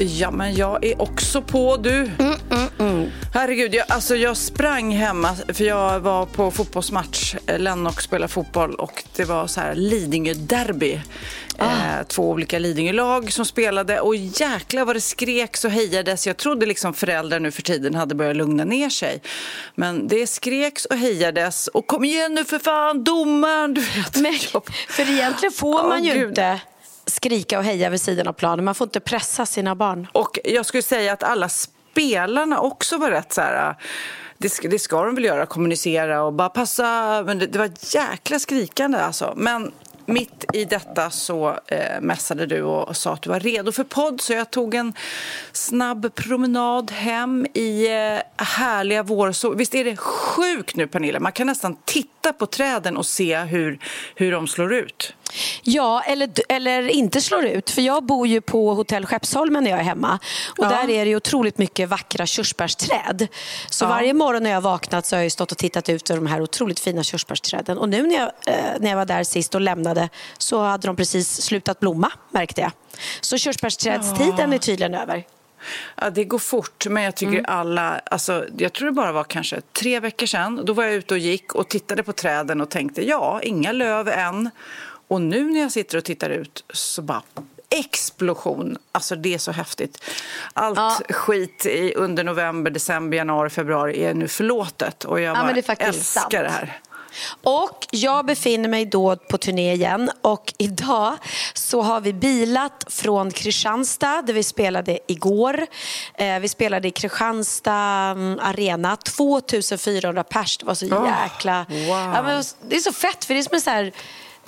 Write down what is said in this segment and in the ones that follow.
Ja, men jag är också på du. Herregud, jag, alltså jag sprang hemma för jag var på fotbollsmatch. Lennox spelade fotboll och det var så här Lidingö-derby. Eh, två olika Lidingö-lag som spelade och jäklar vad det skreks och hejades. Jag trodde liksom föräldrar nu för tiden hade börjat lugna ner sig. Men det skreks och hejades och kom igen nu för fan, domaren! Du vet. Men, för egentligen får man Åh, ju Gud. inte skrika och heja vid sidan av planen. Man får inte pressa sina barn. Och jag skulle säga att alla spelarna också var rätt så här... Äh, det ska, det ska de väl göra, kommunicera och bara passa. Men det, det var ett jäkla skrikande alltså. Men mitt i detta så eh, mässade du och sa att du var redo för podd. Så jag tog en snabb promenad hem i eh, härliga vårsol. Visst är det sjukt nu Pernilla? Man kan nästan titta på träden och se hur, hur de slår ut. Ja, eller, eller inte slår ut. För jag bor ju på hotell Skeppsholmen när jag är hemma. Och Ja. där är det otroligt mycket vackra körsbärsträd. Så Ja. varje morgon när jag vaknat så har jag stått och tittat ut över de här otroligt fina körsbärsträden. Och nu när jag, eh, när jag var där sist och lämnade så hade de precis slutat blomma, märkte jag. Så körsbärsträdstiden är tydligen över. Ja, det går fort, men jag tycker alla... Alltså, jag tror det bara var kanske tre veckor sedan. Då var jag ute och gick och tittade på träden och tänkte ja, inga löv än. Och nu när jag sitter och tittar ut så bara explosion. Alltså det är så häftigt. Allt Ja. skit i, under november, december, januari, februari är nu förlåtet. Och jag bara det älskar sant. det här. Och jag befinner mig då på turné igen och idag så har vi bilat från Kristianstad där vi spelade igår. Eh, vi spelade i Kristianstad mm, arena, 2400 pers, det var så jäkla... wow. Ja, det är så fett för det är som en så här...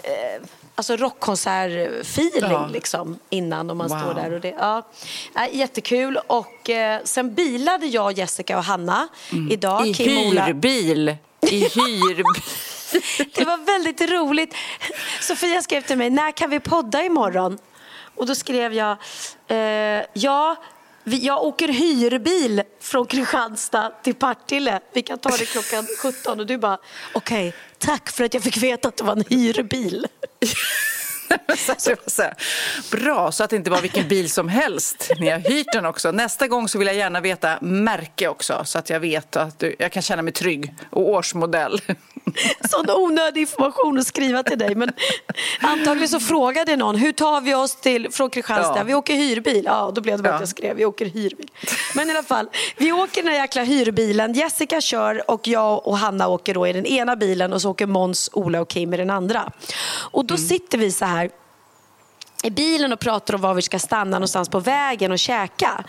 Eh, Alltså rockkonsertfeeling Ja. liksom innan om man Wow. står där. Och det, ja. Ja, jättekul. Och eh, sen bilade jag, Jessica och Hanna idag. Mm. I Kim och Ola- hyrbil. I hyrbil. det var väldigt roligt. Sofia skrev till mig, när kan vi podda imorgon? Och då skrev jag, eh, ja, vi- jag åker hyrbil från Kristianstad till Partille. Vi kan ta det klockan 17. Och du bara, okej, tack för att jag fick veta att det var en hyrbil. Så så Bra, så att det inte var vilken bil som helst. Ni har hyrt den också. Nästa gång så vill jag gärna veta märke också så att jag vet att du, jag kan känna mig trygg. Och årsmodell. Sån onödig information att skriva till dig. Men antagligen så frågade någon, hur tar vi oss till, från Kristianstad? Ja. Vi åker hyrbil. Ja, då blev det bara Ja. att jag skrev, vi åker hyrbil. Men i alla fall, vi åker den här jäkla hyrbilen. Jessica kör och jag och Hanna åker då i den ena bilen och så åker Måns, Ola och Kim i den andra. Och då sitter vi så här i bilen och pratar om var vi ska stanna någonstans på vägen och käka.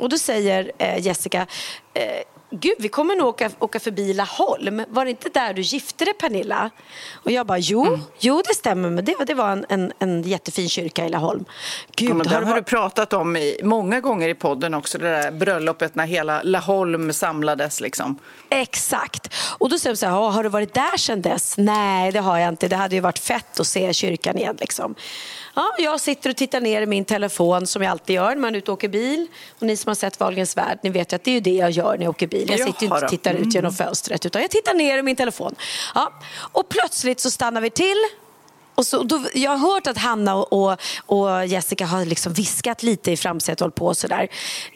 Och då säger eh, Jessica, eh, gud vi kommer nog åka, åka förbi Laholm. Var det inte där du gifte dig Pernilla? Och jag bara, jo, jo det stämmer men det, det var en, en, en jättefin kyrka i Laholm. Gud, Ja, har du har du pratat om i, många gånger i podden också. Det där bröllopet när hela Laholm samlades. Liksom. Exakt. Och då säger de så här, "Ja, har du varit där sedan dess? Nej, det har jag inte. Det hade ju varit fett att se kyrkan igen. Liksom. Ja, jag sitter och tittar ner i min telefon som jag alltid gör när man är ute och åker bil. Och ni som har sett Wahlgrens värld, ni vet att det är ju det jag gör när jag åker bil. Jag Jaha sitter ju inte och tittar ut genom fönstret utan jag tittar ner i min telefon. Ja. Och plötsligt så stannar vi till Och så, då, jag har hört att Hanna och, och, och Jessica har liksom viskat lite i framsätet och hållit på och sådär.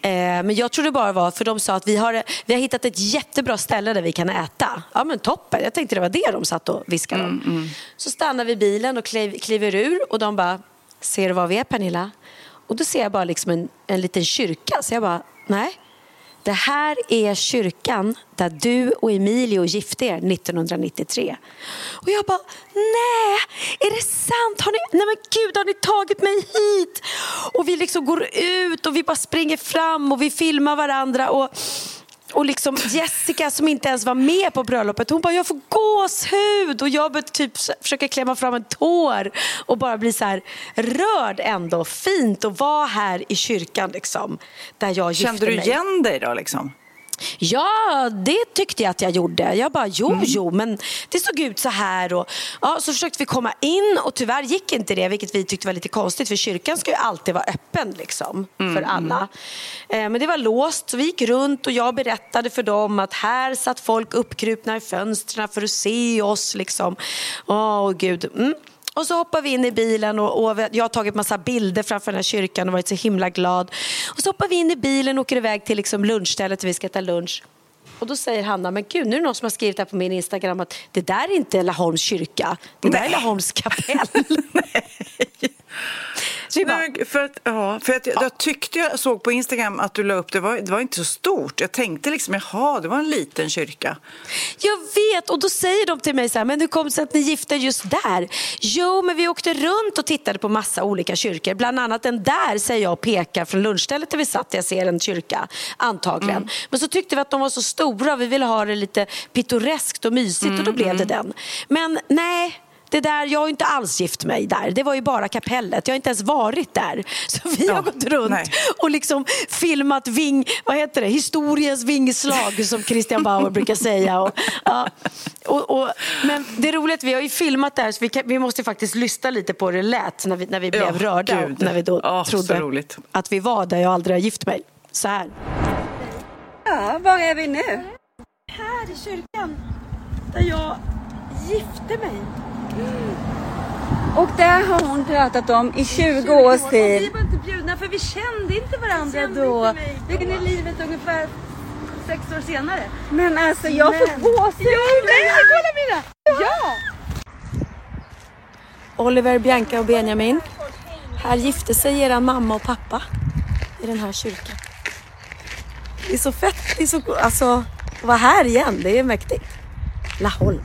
Eh, men jag tror det bara var för de sa att vi har, vi har hittat ett jättebra ställe där vi kan äta. Ja men toppen, jag tänkte det var det de satt och viskade om. Mm, Så stannar vi bilen och kliv, kliver ur och de bara, ser du var vi är Pernilla? Och då ser jag bara liksom en, en liten kyrka. Så jag bara, nej. Det här är kyrkan där du och Emilio gifte er 1993. Och jag bara, nej, är det sant? Har ni, nej men gud, har ni tagit mig hit? Och vi liksom går ut och vi bara springer fram och vi filmar varandra. Och, och liksom Jessica som inte ens var med på bröllopet, hon bara jag får gåshud och jag typ försöka klämma fram en tår och bara bli så här rörd ändå. Fint att vara här i kyrkan liksom, där jag Kände gifte du mig. igen dig då liksom? Ja, det tyckte jag att jag gjorde. Jag bara, jo, jo, men det såg ut så här. Och, ja, så försökte vi komma in och tyvärr gick inte det, vilket vi tyckte var lite konstigt. För kyrkan ska ju alltid vara öppen liksom, för alla. Eh, men det var låst, så vi gick runt och jag berättade för dem att här satt folk uppkrupna i fönstren för att se oss. Liksom. Åh, gud. Mm. Och så hoppar vi in i bilen och, och jag har tagit massa bilder framför den här kyrkan och varit så himla glad. Och så hoppar vi in i bilen och åker iväg till liksom lunchstället där vi ska äta lunch. Och då säger Hanna, men gud nu är det någon som har skrivit här på min Instagram att det där är inte Laholms kyrka, det där är Laholms kapell. Nej, för att, ja, för att jag, jag tyckte jag såg på Instagram att du la upp, det var, det var inte så stort. Jag tänkte liksom, jaha, det var en liten kyrka. Jag vet, och då säger de till mig så här, men hur kom det sig att ni gifte just där? Jo, men vi åkte runt och tittade på massa olika kyrkor. Bland annat den där, säger jag och pekar från lunchstället där vi satt, jag ser en kyrka, antagligen. Men så tyckte vi att de var så stora vi ville ha det lite pittoreskt och mysigt och då blev det den. Men nej, det där, jag har ju inte alls gift mig där. Det var ju bara kapellet. Jag har inte ens varit där. Så vi har Ja, gått runt nej. och liksom filmat ving, vad heter det? historiens vingslag som Christian Bauer brukar säga. Och, ja, och, och, men det är roligt, vi har ju filmat det här så vi, kan, vi måste faktiskt lyssna lite på hur det lät när vi, när vi Ja, blev rörda. gud. När vi då så trodde att vi var där jag aldrig har gift mig. Så här. Ja, var är vi nu? Här i kyrkan där jag gifte mig. Och där har hon pratat om i 20 års Vi tid. var inte bjudna för vi kände inte varandra då. Vilken är livet ungefär sex år senare. Men alltså jag får Men- gåshud. Nej, kolla mina! Ja! Oliver, Bianca och Benjamin. Här gifte sig era mamma och pappa i den här kyrkan. Det är så fett. Det är så, alltså, att vara här igen, det är mäktigt. Laholm.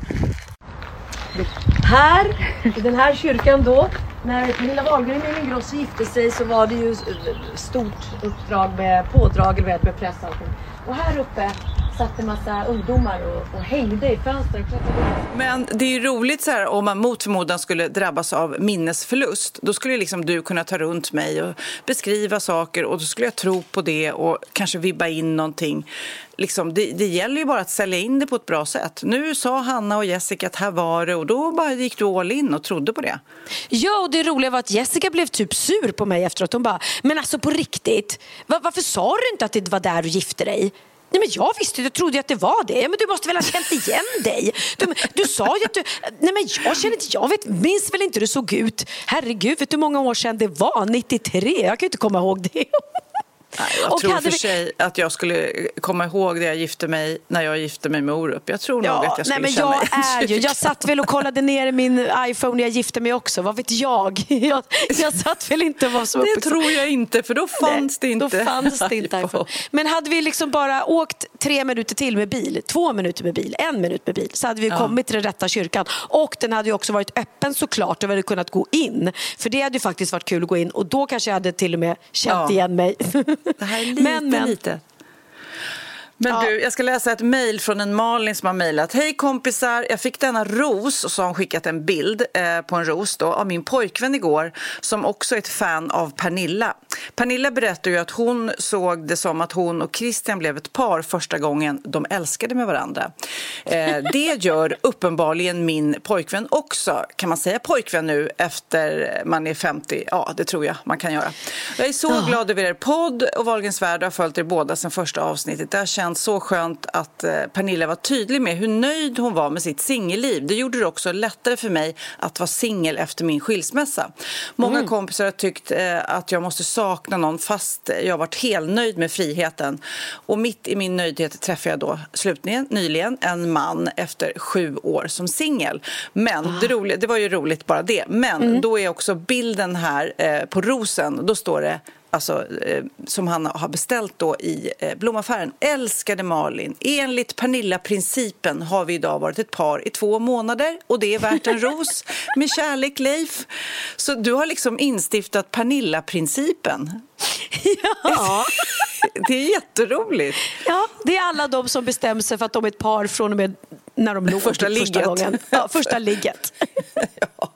Här, i den här kyrkan då, när Pernilla Wahlgren och Ingrosso gifte sig så var det ju stort uppdrag med pådrag med press och allting. Och här uppe satt en massa ungdomar och, och hängde i fönstren. Men det är ju roligt så här, om man mot förmodan skulle drabbas av minnesförlust. Då skulle liksom du kunna ta runt mig och beskriva saker och då skulle jag tro på det och kanske vibba in någonting. Liksom, det, det gäller ju bara att sälja in det på ett bra sätt. Nu sa Hanna och Jessica att här var det och då bara gick du all in och trodde på det. Ja, och det roliga var att Jessica blev typ sur på mig efteråt. Hon bara, men alltså på riktigt, va- varför sa du inte att det var där du gifte dig? Nej men jag visste, jag trodde att det var det. Men du måste väl ha känt igen dig? Du, du sa ju att du... Nej men jag känner inte, jag vet, minns väl inte hur du såg ut? Herregud, vet du hur många år sedan det var? 93? Jag kan ju inte komma ihåg det. Nej, jag Och tror för vi- sig att jag skulle komma ihåg det jag gifte mig när jag gifte mig med Orup. Jag tror nog att jag skulle nej, men känna jag är ju, jag satt väl och kollade ner min iPhone när jag gifte mig också, vad vet jag? Jag, jag satt väl inte och var så Det tror jag inte, för då fanns det inte. Då fanns det inte iPhone. Men hade vi liksom bara åkt tre minuter till med bil, två minuter med bil, en minut med bil så hade vi kommit till den rätta kyrkan. Och den hade ju också varit öppen såklart och vi hade kunnat gå in. För det hade ju faktiskt varit kul att gå in och då kanske jag hade till och med känt Ja. igen mig. Det här är lite, men, men, lite. Men Ja. du, jag ska läsa ett mejl från en Malin som har mejlat. Hej kompisar, jag fick denna ros och så har hon skickat en bild eh, på en ros då, av min pojkvän igår som också är ett fan av Pernilla. Pernilla berättar ju att hon såg det som att hon och Christian blev ett par första gången de älskade med varandra. Eh, det gör uppenbarligen min pojkvän också. Kan man säga pojkvän nu efter man är 50? Ja, det tror jag man kan göra. Jag är så glad över er podd och Wahlgrens värld har följt er båda sedan första avsnittet. Det har känts så skönt att eh, Pernilla var tydlig med hur nöjd hon var med sitt singelliv. Det gjorde det också lättare för mig att vara singel efter min skilsmässa. Många kompisar har tyckt eh, att jag måste sakna någon fast jag har varit helt nöjd med friheten. Och mitt i min nöjdhet träffade jag då slutligen, nyligen en man efter sju år som singel. Men det, roliga, det var ju roligt bara det. Men då är också bilden här eh, på rosen, då står det alltså, eh, som han har beställt då i eh, blomaffären. Älskade Malin, enligt Pernilla-principen har vi idag varit ett par i två månader och det är värt en ros. Med kärlek, Leif. Så du har liksom instiftat Pernilla-principen. Ja. Det är jätteroligt. ja, det är alla de som bestämmer sig för att de är ett par från och med när de låg Första första ligget. gången. Ja, första ligget.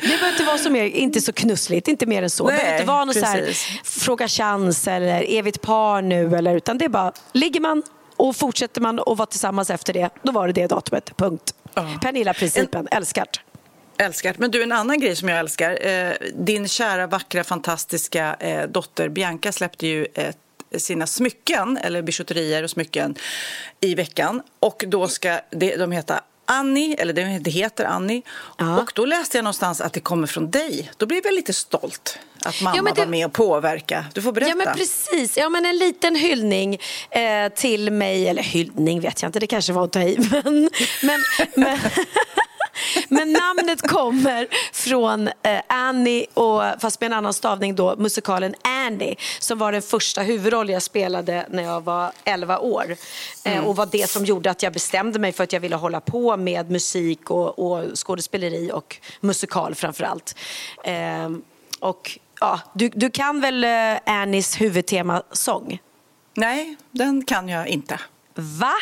Det behöver inte vara så mer, inte så knussligt, inte mer än så. det behöver Nej, inte vara något så här, fråga chans eller är vi ett par nu? Eller, utan det är bara, ligger man och fortsätter man att vara tillsammans efter det, då var det det datumet. Punkt. Pernilla-principen, älskar. Älskar. Men du, en annan grej som jag älskar. Eh, din kära, vackra, fantastiska eh, dotter Bianca släppte ju ett sina smycken, eller bijouterier och smycken, i veckan. Och då ska det, de heta Annie, eller det heter Annie. Ja. Och då läste jag någonstans att det kommer från dig. Då blev jag lite stolt att mamma Ja, det- var med och påverka. Du får berätta. Ja men precis, ja, men en liten hyllning eh, till mig, eller hyllning vet jag inte, det kanske var att ta i. Men, men, men, men namnet kommer från eh, Annie, och, fast med en annan stavning då, musikalen Annie som var den första huvudroll jag spelade när jag var 11 år. Eh, och var det som gjorde att jag bestämde mig för att jag ville hålla på med musik och, och skådespeleri och musikal framför allt. Eh, och ja, du, du kan väl eh, Annies huvudtemasång? Nej, den kan jag inte. Va?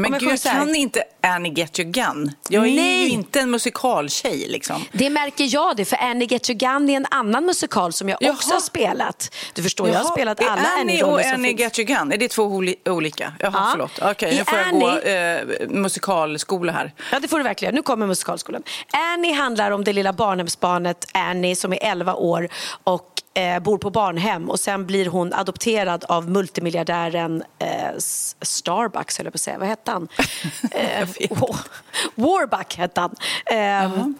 Men gud, kan inte Annie Get Your Gun? Jag är Nej. ju inte en musikaltjej liksom. Det märker jag det, för Annie Get Your Gun är en annan musikal som jag Jaha. också har spelat. Du förstår, jag har Jaha, spelat alla Annie Annie-roller och Annie finns. Get Your Gun, är det två oli- olika? Jaha, Ja. förlåt. Okej, nu får jag gå Annie- eh, musikalskola här. Ja, det får du verkligen. Nu kommer musikalskolan. Annie handlar om det lilla barnhemsbarnet Annie som är 11 år och eh, bor på barnhem och sen blir hon adopterad av multimiljardären eh, Starbucks, höll jag på att säga. Vad hette han? eh, Wa- Warbuck hette han. Ehm,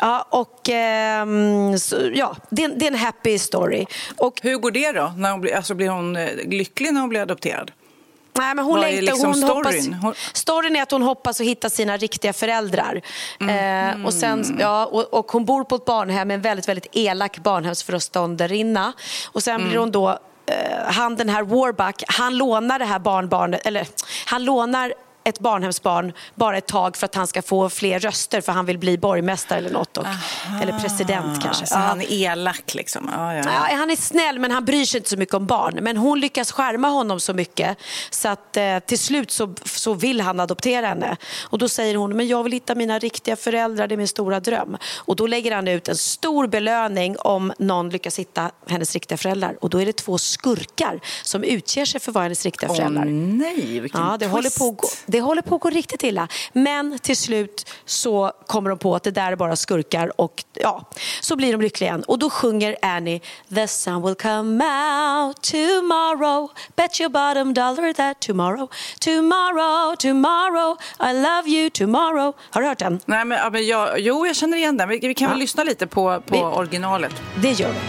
Ja, och ehm, så, ja, det, är en- det är en happy story. Och Hur går det då? När hon blir, alltså blir hon eh, lycklig när hon blir adopterad? Nej, men hon Vad är längtar, liksom hon storyn? Hoppas, storyn är att hon hoppas att hitta sina riktiga föräldrar. Mm. Eh, och, sen, ja, och, och hon bor på ett barnhem en väldigt, väldigt elak barnhemsföreståndarinna. Och sen Mm. blir hon då, eh, han den här Warbuck, han lånar det här barnbarnet, eller han lånar ett barnhemsbarn bara ett tag för att han ska få fler röster för han vill bli borgmästare eller något. Och, eller president kanske. Så Ja. han är elak liksom? Ja, ja, ja. Han är snäll men han bryr sig inte så mycket om barn. Men hon lyckas skärma honom så mycket så att eh, till slut så, så vill han adoptera henne. Och då säger hon, men jag vill hitta mina riktiga föräldrar, det är min stora dröm. Och då lägger han ut en stor belöning om någon lyckas hitta hennes riktiga föräldrar. Och då är det två skurkar som utger sig för att vara hennes riktiga Åh föräldrar. nej, vilken Ja, det håller, twist. på att gå, det håller på att gå riktigt illa. Men till slut så kommer de på att det där är bara skurkar och ja, så blir de lyckliga igen. Och då sjunger Annie The sun will come out tomorrow Bet your bottom dollar that tomorrow Tomorrow, tomorrow I love you tomorrow Har du hört den? Nej, men, ja, men jag, jo, jag känner igen den. Vi, vi kan väl lyssna lite på, på Vi- originalet. Det gör de.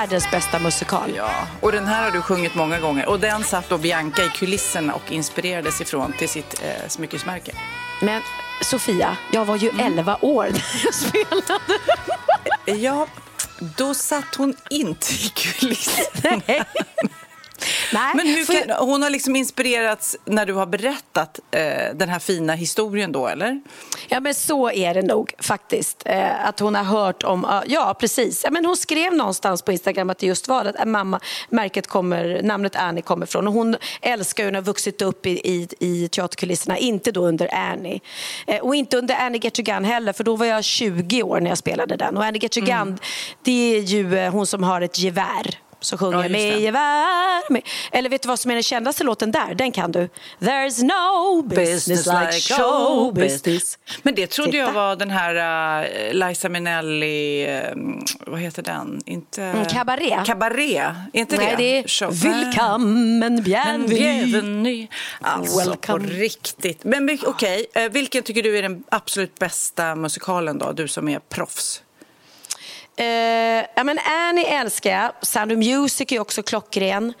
Världens bästa musikal. Ja, och den här har du sjungit många gånger. Och den satt då Bianca i kulisserna och inspirerades ifrån till sitt eh, smyckesmärke. Men Sofia, jag var ju 11 år när jag spelade. Ja, då satt hon inte i kulisserna. Nej, Men hur för- kan, hon har liksom inspirerats när du har berättat eh, den här fina historien då, eller? Ja, men så är det nog faktiskt. Eh, att hon har hört om, ja, precis. Ja, men hon skrev någonstans på Instagram att det just var att mamma, märket kommer, namnet Annie kommer från. Och hon älskar ju, hon har vuxit upp i, i, i teaterkulisserna, inte då under Annie. Eh, och inte under Annie Gun heller, för då var jag 20 år när jag spelade den. Och Annie Your Gun, det är ju eh, hon som har ett gevär. Så sjunger Ja, med gevär. Med. Eller vet du vad som är den kändaste låten där? Den kan du. There's no business, like show business. Men det trodde Titta. jag var den här uh, Liza Minnelli, eh, vad heter den? Inte... Mm, Cabaret. Cabaret, är inte Nej, det? det är Show- Willkommen, Men bienvenue. Alltså Welcome. på riktigt. Men okej, eh, vilken tycker du är den absolut bästa musikalen då? Du som är proffs. Eh, ja, men Annie älskar jag. Sound of Music är också klockren.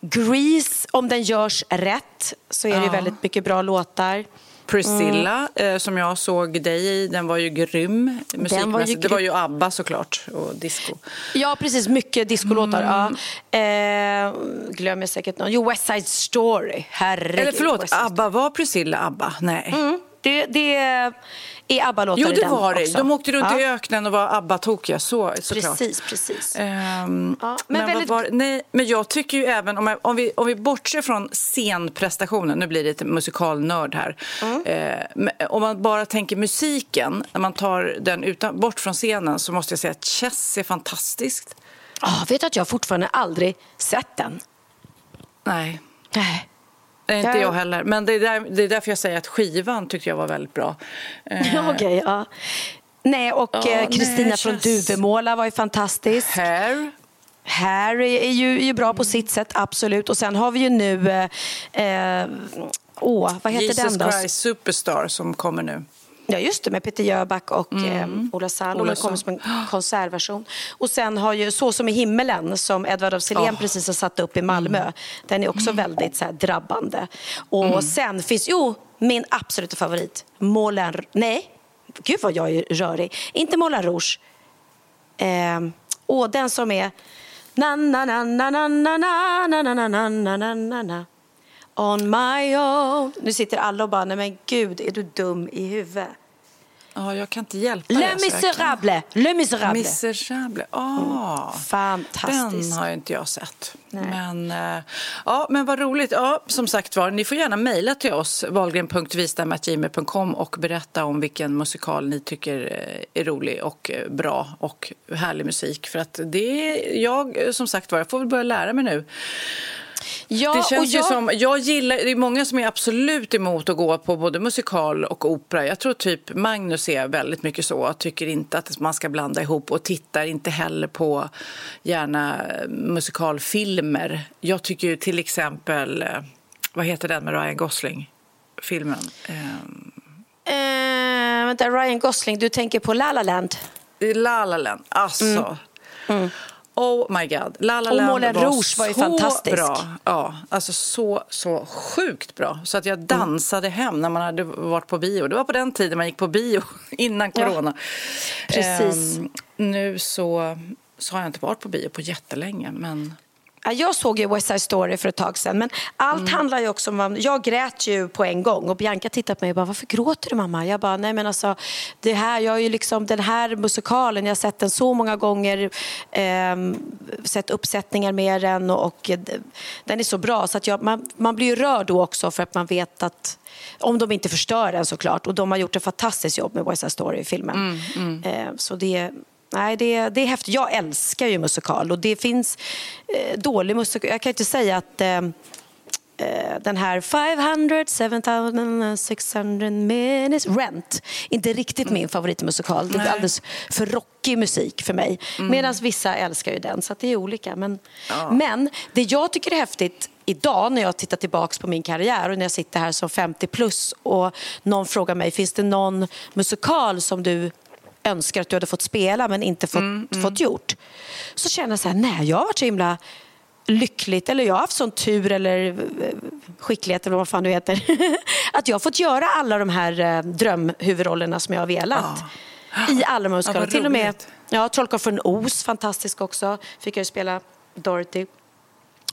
Grease, om den görs rätt, så är det ju Ja. väldigt mycket bra låtar. Priscilla, eh, som jag såg dig i, den var ju grym musikmässigt. Det var grym. ju ABBA såklart och disco. Ja, precis. Mycket discolåtar. Ja. Eh, glömmer säkert någon. Jo, West Side Story. Herregud. Eller förlåt, ABBA, var Priscilla ABBA? Nej. Mm, det, det är ABBA-låtar Jo, det var det. också. De åkte runt ja. i öknen och var ABBA-tokiga, så, såklart. Precis, precis. Ehm, Ja, men, men väldigt- var, nej, men jag tycker ju även, om, jag, om, vi, om vi bortser från scenprestationen, nu blir det lite musikalnörd här. Mm. Eh, om man bara tänker musiken, när man tar den utan, bort från scenen så måste jag säga att Chess är fantastiskt. Ah, vet du att jag fortfarande aldrig sett den? Nej, Nej. Är inte Jag- heller. Men det är, där, det är därför jag säger att skivan tyckte jag var väldigt bra. Eh, Okej, ja. Nej, och eh, Kristina nej, från känns- Duvemåla var ju fantastisk. Hair. Harry är ju, är ju bra på sitt sätt, absolut. Och sen har vi ju nu... Eh, eh, åh, vad heter Jesus den då? Christ Superstar som kommer nu. Ja, just det, med Peter Jöback och eh, Ola Salo. Den kommer som en konsertversion. Och sen har ju Så som i himmelen, som Edvard af Sillén precis har satt upp i Malmö. Den är också väldigt så här, drabbande. Och sen finns, jo, min absoluta favorit, Moulin... Nej, gud vad jag är rörig. Inte Moulin Rouge. Eh, och den som är... Na, na, na, na, na, na, na, na, na, na, na, na, na, na. On my own. Nu sitter alla och bara, nej men gud, är du dum i huvudet? Ja, jag kan inte hjälpa. Le Miserable. Le Miserable. Miserable. Ah, Fantastisk. Den har inte jag sett. Men, eh, ja, men vad roligt. Ja, som sagt var, ni får gärna mejla till oss, wahlgren.vistam.gmail.com och berätta om vilken musikal ni tycker eh, är rolig och eh, bra och härlig musik. För att det är jag, som sagt var, jag får väl börja lära mig nu. Ja, Det känns jag, ju som, jag gillar, det är många som är absolut emot att gå på både musikal och opera. Jag tror typ Magnus är väldigt mycket så. Tycker inte att man ska blanda ihop och tittar inte heller på gärna eh, musikalfilmer. Jag tycker ju till exempel, eh, vad heter den med Ryan Gosling? Filmen. Eh, vänta, Ryan Gosling, du tänker på La La Land. La La Land. Alltså. Oh my god. La La Och Land Moulin var Rouge var ju så fantastisk. bra. Ja, alltså så, så sjukt bra. Så att jag dansade hem när man hade varit på bio. Det var på den tiden man gick på bio, innan Ja, corona. precis. Ehm, nu så, så har jag inte varit på bio på jättelänge. Men Ja, Jag såg ju West Side Story för ett tag sedan. Men allt Mm. handlar ju också om... Jag grät ju på en gång och Bianca tittade på mig och bara, varför gråter du mamma? Jag bara, nej men alltså, det här, jag har ju liksom den här musikalen, jag har sett den så många gånger, ehm, sett uppsättningar med den och, och eh, den är så bra så att jag, man, man blir ju rörd då också för att man vet att om de inte förstör den såklart. Och de har gjort ett fantastiskt jobb med West Side Story-filmen. Eh, så det, nej, det, det är häftigt. Jag älskar ju musikal och det finns eh, dålig musikal. Jag kan inte säga att eh, eh, den här 500, 7600 minutes, Rent, inte riktigt min favoritmusikal. Det är alldeles för rockig musik för mig. Medan vissa älskar ju den, så det är olika. Men, men det jag tycker är häftigt idag när jag tittar tillbaka på min karriär och när jag sitter här som 50 plus och någon frågar mig, finns det någon musikal som du önskar att du hade fått spela men inte fått, fått gjort? Så känner jag så här, nej jag har varit så himla lyckligt, eller jag har haft sån tur eller eh, skicklighet eller vad fan du heter, att jag har fått göra alla de här eh, drömhuvudrollerna som jag har velat. I alla de här vad Till och med ja, Trollkarlen från Oz, fantastisk också, fick jag ju spela Dorothy.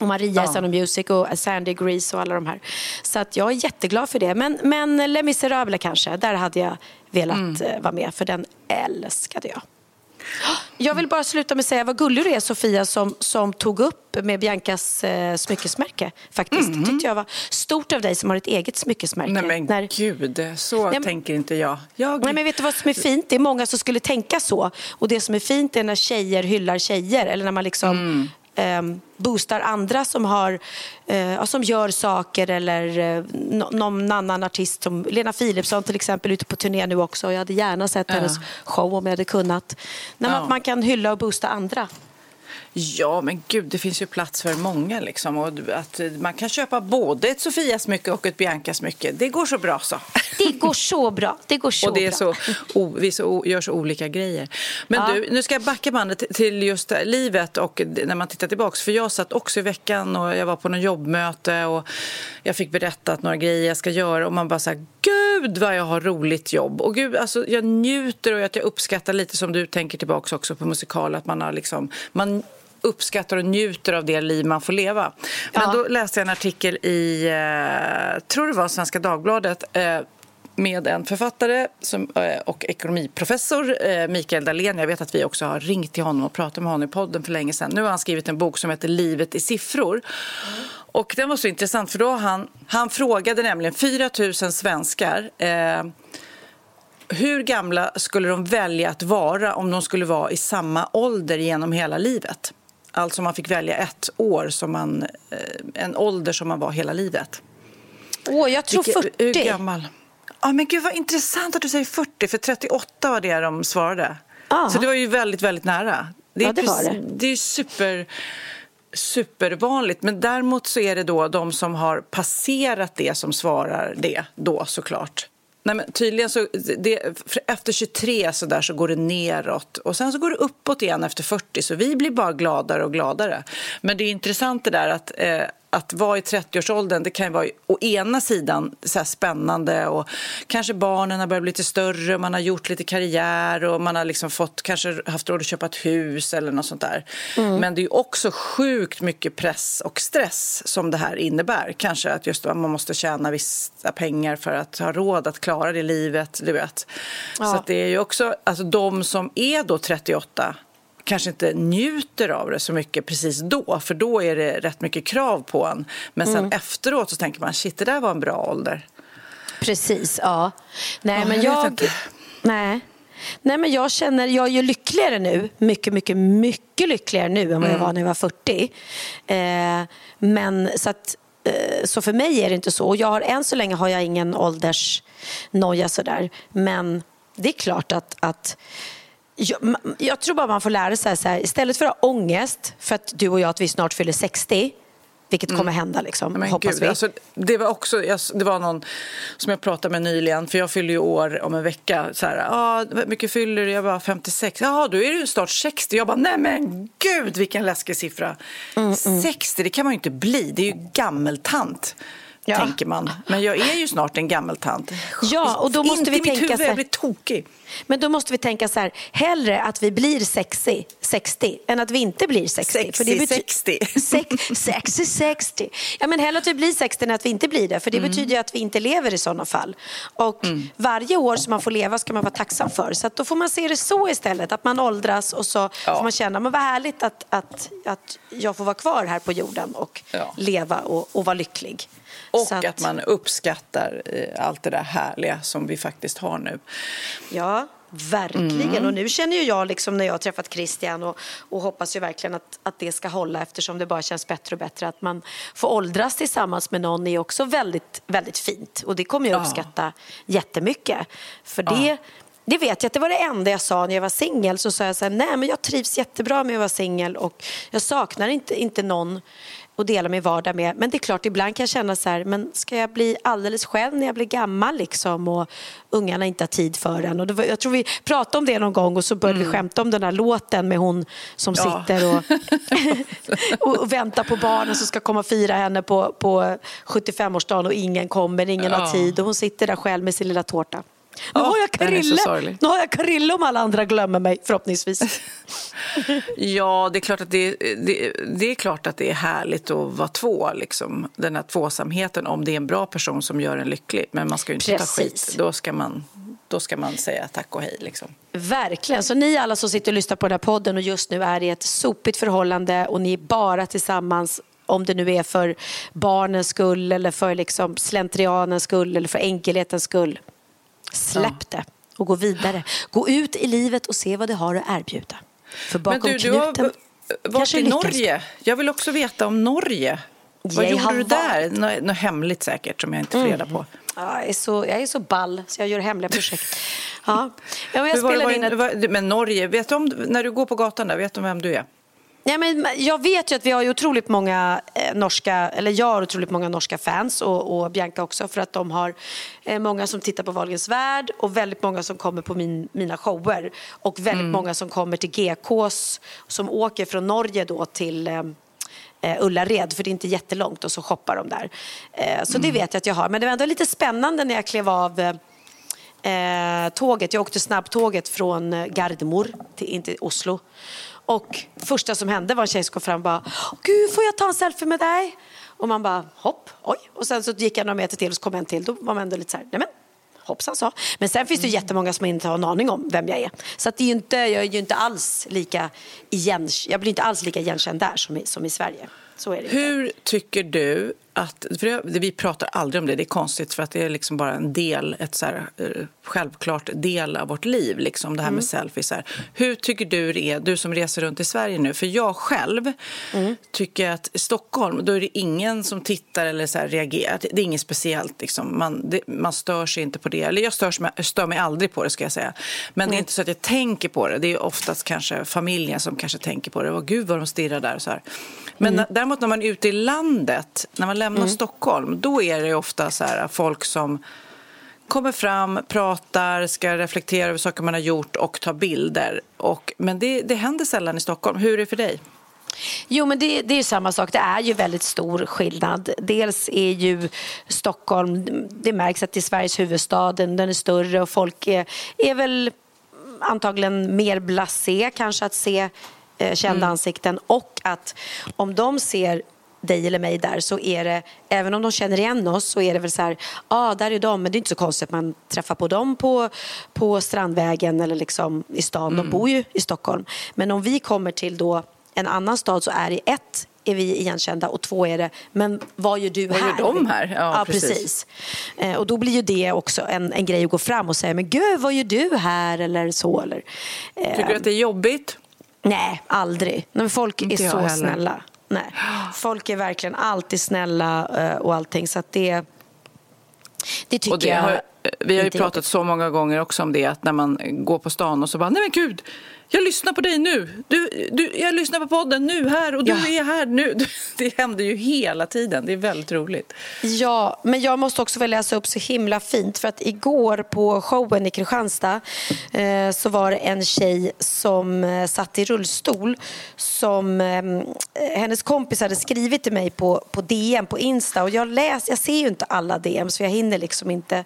Och Maria Ja. i Sound of Music och Sandy Grease och alla de här. Så att jag är jätteglad för det. Men, men Les Misérables kanske, där hade jag velat Mm. eh, vara med för den älskade jag. Jag vill bara sluta med att säga vad gullig du är Sofia som, som tog upp med Biancas eh, smyckesmärke. Faktiskt. Det tyckte jag var stort av dig som har ett eget smyckesmärke. Mm. Nej men gud, så men- tänker inte jag. jag... Nej, men vet du vad som är fint? Det är många som skulle tänka så. Och det som är fint är när tjejer hyllar tjejer. Eller när man liksom Mm. Ehm, boostar andra som, har, eh, som gör saker. Eller eh, nå- någon annan artist som Lena Philipsson till exempel ute på turné nu också. Jag hade gärna sett hennes show om jag hade kunnat. När man, man kan hylla och boosta andra. Ja, men gud, det finns ju plats för många. Liksom. Och att man kan köpa både ett Sofia-smycke och ett Bianca-smycke. Det går så bra så. Det går så bra. Det går så och det är bra. så, o, vi så, gör så olika grejer. Men Ja. du, nu ska jag backa bandet till just livet och när man tittar tillbaks. För jag satt också i veckan och jag var på något jobbmöte och jag fick berättat några grejer jag ska göra och man bara så här, gud vad jag har roligt jobb. Och gud, alltså jag njuter och att jag uppskattar lite som du tänker tillbaks också på musikal, att man har liksom, man uppskattar och njuter av det liv man får leva. Men Ja. då läste jag en artikel i, eh, tror det var Svenska Dagbladet, eh, med en författare som, eh, och ekonomiprofessor, eh, Mikael Dahlén. Jag vet att vi också har ringt till honom och pratat med honom i podden för länge sedan. Nu har han skrivit en bok som heter Livet i siffror. Och den var så intressant för då han, han frågade nämligen 4 000 svenskar eh, hur gamla skulle de välja att vara om de skulle vara i samma ålder genom hela livet? Alltså man fick välja ett år, som man, eh, en ålder som man var hela livet. Åh, jag tror Vilke- 40. Hur gammal? Ja, men gud vad intressant att du säger 40, för 38 var det de svarade. Ah. Så det var ju väldigt, väldigt nära. Det är, Ja, det var det. det är super, supervanligt. Men däremot så är det då de som har passerat det som svarar det då såklart. Nej, men tydligen så, det, efter 23 så, där så går det neråt och sen så går det uppåt igen efter 40 så vi blir bara gladare och gladare. Men det är intressant det där att, eh, att vara i 30-årsåldern det kan vara å ena sidan så spännande och kanske barnen har börjat bli lite större man har gjort lite karriär och man har liksom fått, kanske haft råd att köpa ett hus eller något sånt där. Men det är också sjukt mycket press och stress som det här innebär. Kanske att just man måste tjäna vissa pengar för att ha råd att klara det livet, du vet. Så Ja. att det är ju också, alltså de som är då 38 kanske inte njuter av det så mycket precis då, för då är det rätt mycket krav på en. Men sen Mm. efteråt så tänker man, shit, det där var en bra ålder. Precis, ja. Nej, Ja, men jag jag... Nej. Nej, men jag känner, jag är ju lyckligare nu, mycket, mycket, mycket lyckligare nu än vad jag Mm. var när jag var 40. Eh, men så att, eh, så för mig är det inte så. Och jag har, än så länge har jag ingen åldersnoja sådär. Men det är klart att, att jag, jag tror bara man får lära sig så här, istället för att ha ångest för att du och jag att vi snart fyller 60, vilket kommer hända liksom, Mm. Men hoppas gud, vi. alltså, det var också, jag, det var någon som jag pratade med nyligen, för jag fyller ju år om en vecka. Så här, ah, hur mycket fyller du? Jag bara 56. Ja, då är du snart 60. Jag bara, nej men gud vilken läskig siffra. Mm, 60, det kan man ju inte bli. Det är ju gammeltant. Ja. Tänker man. Men jag är ju snart en gammeltant. Ja, och då måste Inte vi tänka huvud, jag blir tokig. Men då måste vi tänka så här, hellre att vi blir sexy, 60 än att vi inte blir 60. Sexy, bety- 60. Sex, sexy 60. Ja, men hellre att vi blir 60 än att vi inte blir det. För det Mm. betyder ju att vi inte lever i sådana fall. Och varje år som man får leva ska man vara tacksam för. Så då får man se det så istället, att man åldras och så Ja. får man känna, men vad härligt att, att, att jag får vara kvar här på jorden och Ja. leva och, och vara lycklig. Och Så att, man uppskattar eh, allt det där härliga som vi faktiskt har nu. Ja, verkligen. Mm. Och nu känner ju jag liksom när jag har träffat Christian och, och hoppas ju verkligen att, att det ska hålla eftersom det bara känns bättre och bättre. Att man får åldras tillsammans med någon är också väldigt, väldigt fint. Och det kommer jag Ja. uppskatta jättemycket. För det, det vet jag att det var det enda jag sa när jag var singel. Så sa jag så här, nej men jag trivs jättebra med att vara singel och jag saknar inte, inte någon att dela min vardag med. Men det är klart, ibland kan jag känna så här, men ska jag bli alldeles själv när jag blir gammal liksom och ungarna inte har tid för en? Och det var, jag tror vi pratade om det någon gång och så började vi skämta om den här låten med hon som Mm. Ja. sitter och, och väntar på barnen som ska komma och fira henne på, på 75-årsdagen och ingen kommer, ingen Ja. har tid och hon sitter där själv med sin lilla tårta. Nu Åh, har jag Karille. Nu har jag Karille om alla andra glömmer mig, förhoppningsvis. Ja, det är klart att det, det, det är klart att det är härligt att vara två, liksom. den här tvåsamheten, om det är en bra person som gör en lycklig. Men man ska ju inte Precis. ta skit. Då ska man, då ska man säga tack och hej. Liksom. Verkligen. Så ni alla som sitter och lyssnar på den här podden och just nu är i ett sopigt förhållande och ni är bara tillsammans om det nu är för barnens skull eller för liksom slentrianens skull eller för enkelhetens skull. Släpp det och gå vidare. Gå ut i livet och se vad det har att erbjuda. För bakom Men du, du har knuten varit kanske i. Norge. Jag vill också veta om Norge. Vad Jag har gjorde du där? Nå- Något hemligt säkert som jag inte får reda på. Ja, jag, är så, jag är så ball så jag gör hemliga projekt. Ja. Ja, men jag var spelade in ett... var- Men Norge, vet du om, när du går på gatan där, vet du vem du är? Ja, men jag vet ju att vi har otroligt många eh, norska, eller jag har otroligt många norska fans och, och Bianca också för att de har eh, många som tittar på Wahlgrens värld och väldigt många som kommer på min, mina shower och väldigt många som kommer till GKs som åker från Norge då till eh, eh, Ullared för det är inte jättelångt och så shoppar de där. Så det vet jag att jag har. Men det var ändå lite spännande när jag klev av tåget. Jag åkte snabbtåget från Gardermoor till, in till Oslo. Och första som hände var en tjej som kom fram och bara Gud, får jag ta en selfie med dig? Och man bara hopp, oj. Och sen så gick jag några meter till och så kom en till. Då var man ändå lite så här, nej men hoppsan så. Men sen finns det ju jättemånga som inte har en aning om vem jag är. Så att det är ju inte, jag är ju inte alls lika igen, jag blir inte alls lika igenkänd där som i, som i Sverige. Så är det inte. Hur tycker du att... Vi pratar aldrig om det, det är konstigt för att det är liksom bara en del, ett så här, eh, självklart del av vårt liv, liksom det här med selfies. Här. Hur tycker du det är, du som reser runt i Sverige nu? För jag själv tycker att i Stockholm, då är det ingen som tittar eller så här reagerar. Det är inget speciellt, liksom. man, det, man stör sig inte på det. Eller jag störs stör mig aldrig på det, ska jag säga. Men det är inte så att jag tänker på det. Det är oftast kanske familjen som kanske tänker på det. Åh, gud vad de stirrar där och så här. Men när- däremot när man är ute i landet, när man lämnar Stockholm, då är det ofta så här folk som kommer fram, pratar, ska reflektera över saker man har gjort och ta bilder. Och, men det, det händer sällan i Stockholm. Hur är det för dig? Jo, men det, det är ju samma sak. Det är ju väldigt stor skillnad. Dels är ju Stockholm, det märks att det är Sveriges huvudstad, den, den är större och folk är, är väl antagligen mer blasé kanske att se eh, kända ansikten och att om de ser dig eller mig där så är det, även om de känner igen oss så är det väl så här, ja ah, där är de, men det är inte så konstigt att man träffar på dem på, på Strandvägen eller liksom i stan, de bor ju i Stockholm. Men om vi kommer till då en annan stad så är det ett, är vi igenkända och två är det, men vad gör du Vad här? gör de här? Ja, Ja, precis. precis. Eh, och då blir ju det också en, en grej att gå fram och säga, men gud vad gör du här? Eller så. Eller, eh, Tycker du att det är jobbigt? Nej, aldrig. Men folk Inte är så heller. snälla. Nej. Folk är verkligen alltid snälla eh, och allting. Så att det, det tycker Och det jag har, vi har ju pratat så många gånger också om det att när man går på stan och så bara, nej men gud, jag lyssnar på dig nu. Du, du, jag lyssnar på podden nu här och du Ja. är här nu. Det händer ju hela tiden. Det är väldigt roligt. Ja, men jag måste också väl läsa upp så himla fint för att igår på showen i Kristianstad eh, så var det en tjej som eh, satt i rullstol som eh, hennes kompis hade skrivit till mig på, på DM på Insta och jag läs, jag ser ju inte alla DM så jag hinner liksom inte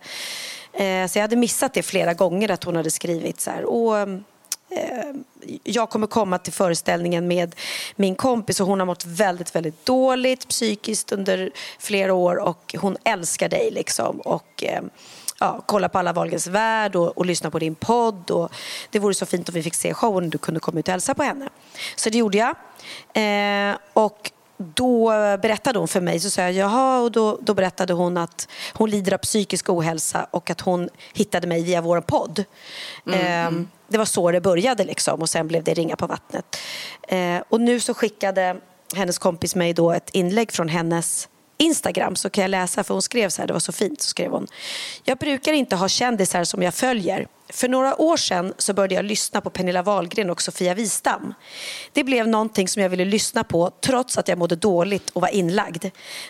eh, så jag hade missat det flera gånger att hon hade skrivit så här och jag kommer komma till föreställningen med min kompis och hon har mått väldigt, väldigt dåligt psykiskt under flera år och hon älskar dig liksom och eh, ja, kolla på alla Wahlgrens värld och, och lyssna på din podd och det vore så fint om vi fick se showen och du kunde komma ut och hälsa på henne. Så det gjorde jag. Eh, och då berättade hon för mig, så sa jag jaha och då, då berättade hon att hon lider av psykisk ohälsa och att hon hittade mig via vår podd. Eh, det var så det började liksom och sen blev det ringa på vattnet. Eh, och nu så skickade hennes kompis mig då ett inlägg från hennes Instagram så kan jag läsa för hon skrev så här, det var så fint, så skrev hon. Jag brukar inte ha kändisar som jag följer. För några år sedan så började jag lyssna på Pernilla Wahlgren och Sofia Wistam. Det blev någonting som jag ville lyssna på trots att jag mådde dåligt och var inlagd.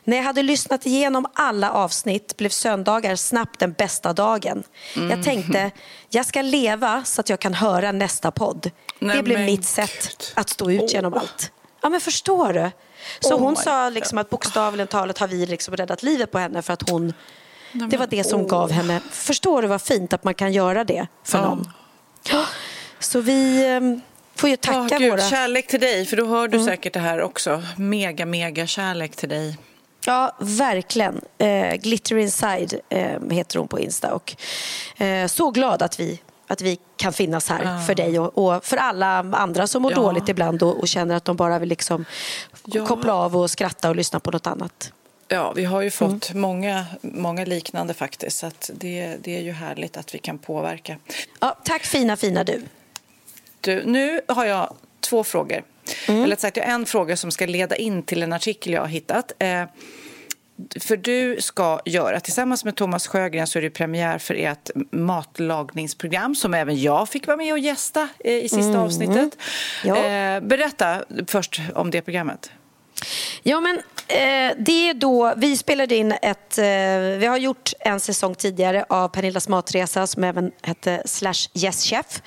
När jag hade lyssnat igenom alla avsnitt blev söndagar snabbt den bästa dagen. Jag tänkte, jag ska leva så att jag kan höra nästa podd. Nej, det blev men mitt sätt att stå ut genom Åh. allt. Ja men förstår du? Så Oh hon sa liksom att bokstavligen talat har vi liksom räddat livet på henne för att hon Det var det som gav henne... Förstår du vad fint att man kan göra det för Ja. någon? Så vi eh, får ju tacka Åh, Gud, våra... Kärlek till dig, för då hör du säkert det här också. Mega, mega kärlek till dig. Ja, verkligen. Eh, Glitter Inside eh, heter hon på Insta. Och, eh, så glad att vi, att vi kan finnas här för dig och, och för alla andra som mår Ja. dåligt ibland och, och känner att de bara vill liksom Ja. koppla av och skratta och lyssna på något annat. Ja, vi har ju fått Mm. många, många liknande faktiskt. Så det, det är ju härligt att vi kan påverka. Ja, tack fina, fina du. Du, nu har jag två frågor. Mm. Eller sagt, jag har en fråga som ska leda in till en artikel jag har hittat. Eh, för du ska göra, tillsammans med Thomas Sjögren så är det premiär för ert matlagningsprogram som även jag fick vara med och gästa eh, i sista avsnittet. Ja. Eh, berätta först om det programmet. Ja, men eh, det är då, vi spelade in ett, eh, vi har gjort en säsong tidigare av Pernillas matresa som även hette Slash Yes Chef.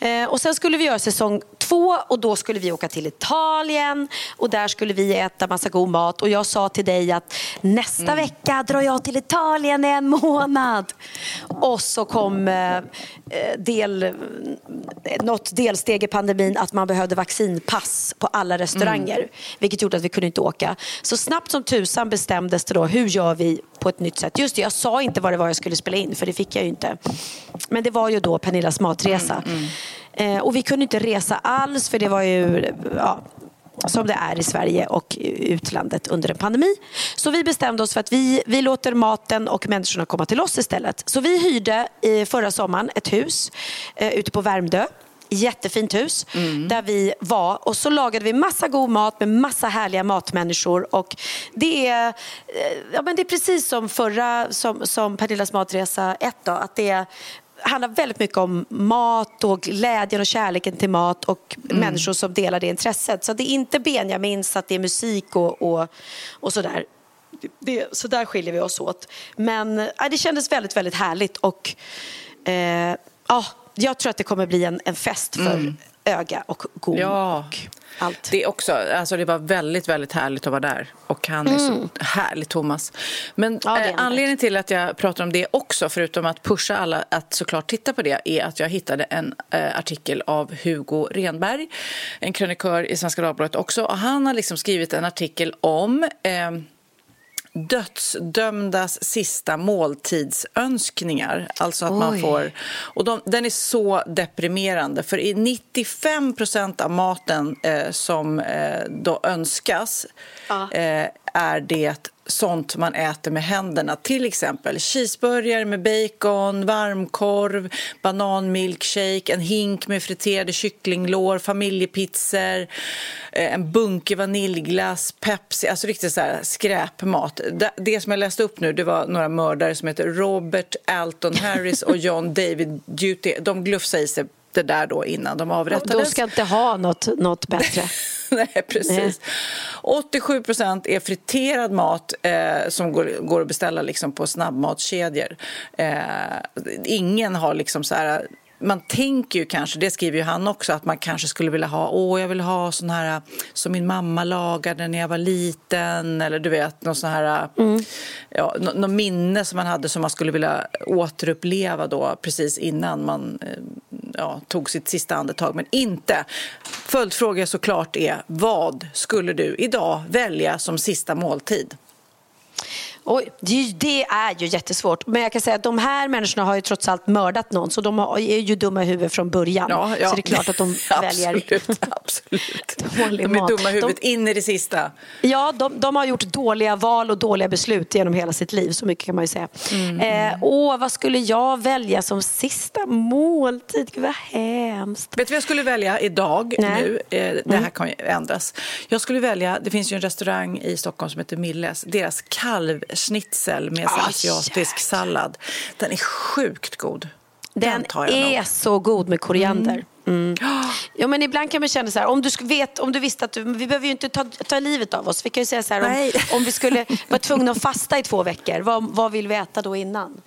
Eh, och sen skulle vi göra säsong två och då skulle vi åka till Italien och där skulle vi äta massa god mat och jag sa till dig att nästa vecka drar jag till Italien en månad. Och så kom eh, eh, del, något delsteg i pandemin att man behövde vaccinpass på alla restauranger. Vilket gjorde att vi kunde inte åka. Så snabbt som tusan bestämdes det då, hur gör vi på ett nytt sätt? Just det, jag sa inte vad det var jag skulle spela in för det fick jag ju inte. Men det var ju då Pernillas matresa. Eh, och vi kunde inte resa alls för det var ju ja, som det är i Sverige och utlandet under en pandemi. Så vi bestämde oss för att vi, vi låter maten och människorna komma till oss istället. Så vi hyrde i förra sommaren ett hus eh, ute på Värmdö. Jättefint hus där vi var och så lagade vi massa god mat med massa härliga matmänniskor och det är, eh, ja, men det är precis som förra, som, som Pernillas matresa 1 då, att det är handlar väldigt mycket om mat och glädjen och kärleken till mat och människor som delar det intresset. Så det är inte Benjamins, att det är musik och, och, och sådär. Det, så där skiljer vi oss åt. Men ja, det kändes väldigt, väldigt härligt och eh, ja, jag tror att det kommer bli en, en fest för öga och god Ja. och allt. Det, är också, alltså det var väldigt, väldigt härligt att vara där. Och han är så härlig, Thomas. Men Mm. Ja, eh, anledningen till att jag pratar om det också, förutom att pusha alla att såklart titta på det, är att jag hittade en eh, artikel av Hugo Renberg, en krönikör i Svenska Dagbladet också. Och han har liksom skrivit en artikel om eh, dödsdömdas sista måltidsönskningar. Alltså att man får... Och de, den är så deprimerande, för i 95 procent av maten eh, som eh, då önskas eh, är det sånt man äter med händerna. Till exempel cheeseburgare med bacon, varmkorv, bananmilkshake, en hink med friterade kycklinglår, familjepizzor, eh, en bunke vaniljglass, Pepsi, alltså riktigt så här skräpmat. Det, det som jag läste upp nu det var några mördare som heter Robert Alton Harris och John David Duty. De glufsade i sig det där då innan de avrättades. De ska inte ha något, något bättre. Nej, precis. 87 procent är friterad mat eh, som går, går att beställa liksom på snabbmatskedjor. Eh, ingen har liksom så här... Man tänker ju kanske, det skriver ju han också, att man kanske skulle vilja ha, åh jag vill ha sån här som min mamma lagade när jag var liten eller du vet, någon sån här, ja, nå- något minne som man hade som man skulle vilja återuppleva då precis innan man eh, ja, tog sitt sista andetag, men inte. Följdfråga såklart är, vad skulle du idag välja som sista måltid? Oj, det, är ju- jättesvårt. Men jag kan säga att de här människorna har ju trots allt mördat någon så de är ju dumma i huvudet från början. Så det är klart att de väljer absolut, absolut. dålig De är mat. dumma i huvudet De, in i det sista. ja, de, de har gjort dåliga val och dåliga beslut genom hela sitt liv. Så mycket kan man ju säga. Mm, Eh, åh, vad skulle jag välja som sista måltid? Gud vad hemskt. Vet du vad jag skulle välja idag Nej. nu? Eh, Det här kan ju ändras. Jag skulle välja, det finns ju en restaurang i Stockholm som heter Milles. Deras kalvschnitzel med Ah, asiatisk jäklar. sallad. Den är sjukt god. Den jag är nog. så god med koriander. Mm. Ja, men ibland kan man känna så här, om du, vet, om du visste att du, vi behöver ju inte ta, ta livet av oss. Vi kan ju säga så här, om, om vi skulle vara tvungna att fasta i två veckor, vad, vad vill vi äta då innan?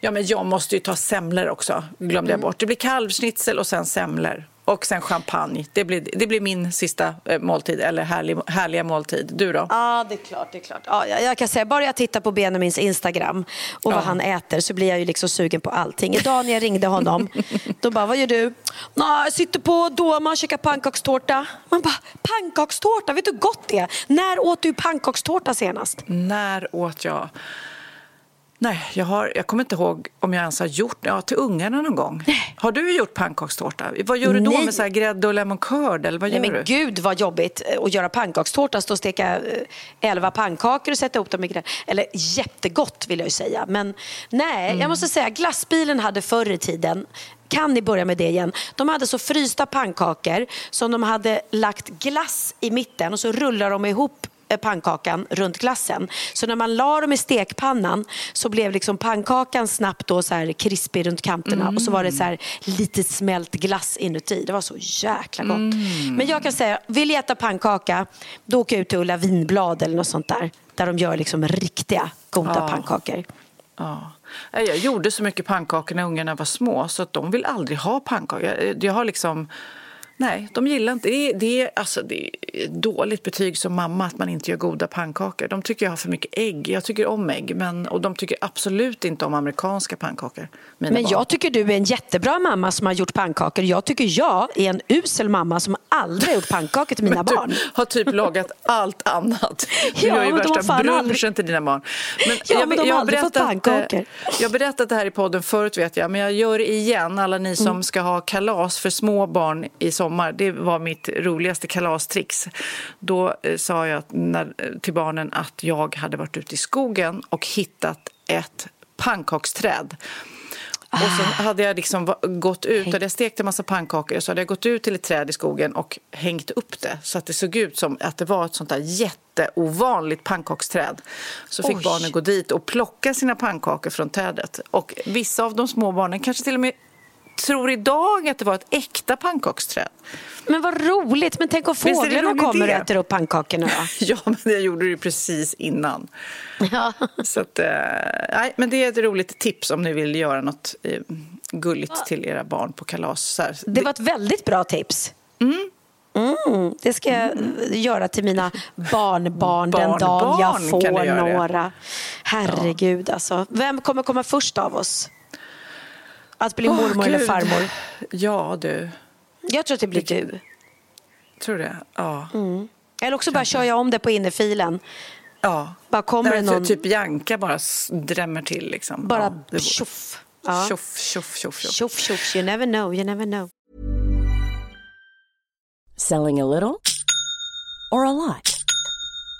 Ja, men jag måste ju ta semlor också, glömde Mm. jag bort. Det blir kalvschnitzel och sen semlor. Och sen champagne. Det blir, det blir min sista eh, måltid, eller härlig, härliga måltid. Du då? Ja, det är klart. Det är klart. Ja, jag, kan säga, bara jag tittar på Benjamins Instagram och vad han äter så blir jag ju liksom sugen på allting. Idag när jag ringde honom, då bara, vad gör du? Nå, jag sitter på Doma och käkar pannkakstårta. Man bara, pannkakstårta, vet du hur gott det är? När åt du pannkakstårta senast? När åt jag? Nej, jag, har, jag kommer inte ihåg om jag ens har gjort det. Ja, till ungarna någon gång. Har du gjort pannkakstårta? Vad gör du då Nej. med så här grädde och lemon curd? Eller vad Nej gör men du? gud vad jobbigt eh, att göra pannkakstårta, stå och steka eh, elva pannkakor och sätta ihop dem i grädde. Eller jättegott vill jag ju säga. Men nej, Mm. jag måste säga glassbilen hade förr i tiden kan ni börja med det igen? De hade så frysta pannkakor som de hade lagt glass i mitten och så rullar de ihop pannkakan runt glassen. Så när man la dem i stekpannan så blev liksom pannkakan snabbt då så här krispig runt kanterna och så var det så här lite smält glass inuti. Det var så jäkla gott. Men jag kan säga, vill jag äta pannkaka då åker jag ut till Ulla Vinblad eller något sånt där. Där de gör liksom riktiga goda Ja. pannkakor. Ja. Jag gjorde så mycket pannkakor när ungarna var små så att de vill aldrig ha pannkakor. Jag, jag har liksom... Nej, de gillar inte det. Är, det, är, alltså, det är dåligt betyg som mamma att man inte gör goda pannkakor. De tycker jag har för mycket ägg. Jag tycker om ägg, men, och de tycker absolut inte om amerikanska pannkakor. Men barn. jag tycker du är en jättebra mamma som har gjort pannkakor. Jag tycker jag är en usel mamma som aldrig har gjort pannkakor till mina barn. Har typ lagat allt annat. Du Ja, gör ju värsta brunchen till dina barn. Men Ja, men de har aldrig fått berättat, pannkakor. eh, Jag har berättat det här i podden förut vet jag, men jag gör det igen. Alla ni som Mm. ska ha kalas för små barn i sommar. Det var mitt roligaste kalastrix. Då eh, sa jag när, eh, till barnen att jag hade varit ute i skogen och hittat ett pannkaksträd. Och så hade jag liksom gått ut, hade jag stekt en massa pannkakor så hade jag gått ut till ett träd i skogen och hängt upp det så att det såg ut som att det var ett sånt där jätteovanligt pannkaksträd. Så fick Oj. barnen gå dit och plocka sina pannkakor från trädet. Och vissa av de små barnen kanske till och med tror idag att det var ett äkta pannkaksträd. Men vad roligt. Men tänk om fåglarna kommer och äter upp pannkakorna då? Ja, men jag gjorde det ju precis innan. Ja. Så att, eh, nej, men det är ett roligt tips om ni vill göra något eh, gulligt till era barn på kalas. Det var ett väldigt bra tips. Mm, det ska jag eh, göra till mina barnbarn den dagen Barnbarn jag får göra det. några. Herregud alltså. Vem kommer komma först av oss? Att bli Åh, mormor eller Gud. farmor? Ja, du. Jag tror att det blir du. Tror det? Ja. Eller också bara kör jag om det på innerfilen. ja. Bara kommer det någon... Typ Janka bara drämmer till. Liksom. Bara ja, tjoff. Ja. Tjoff, tjoff, tjoff, tjoff. Tjoff, tjoff. You never know, you never know. Selling a little or a lot?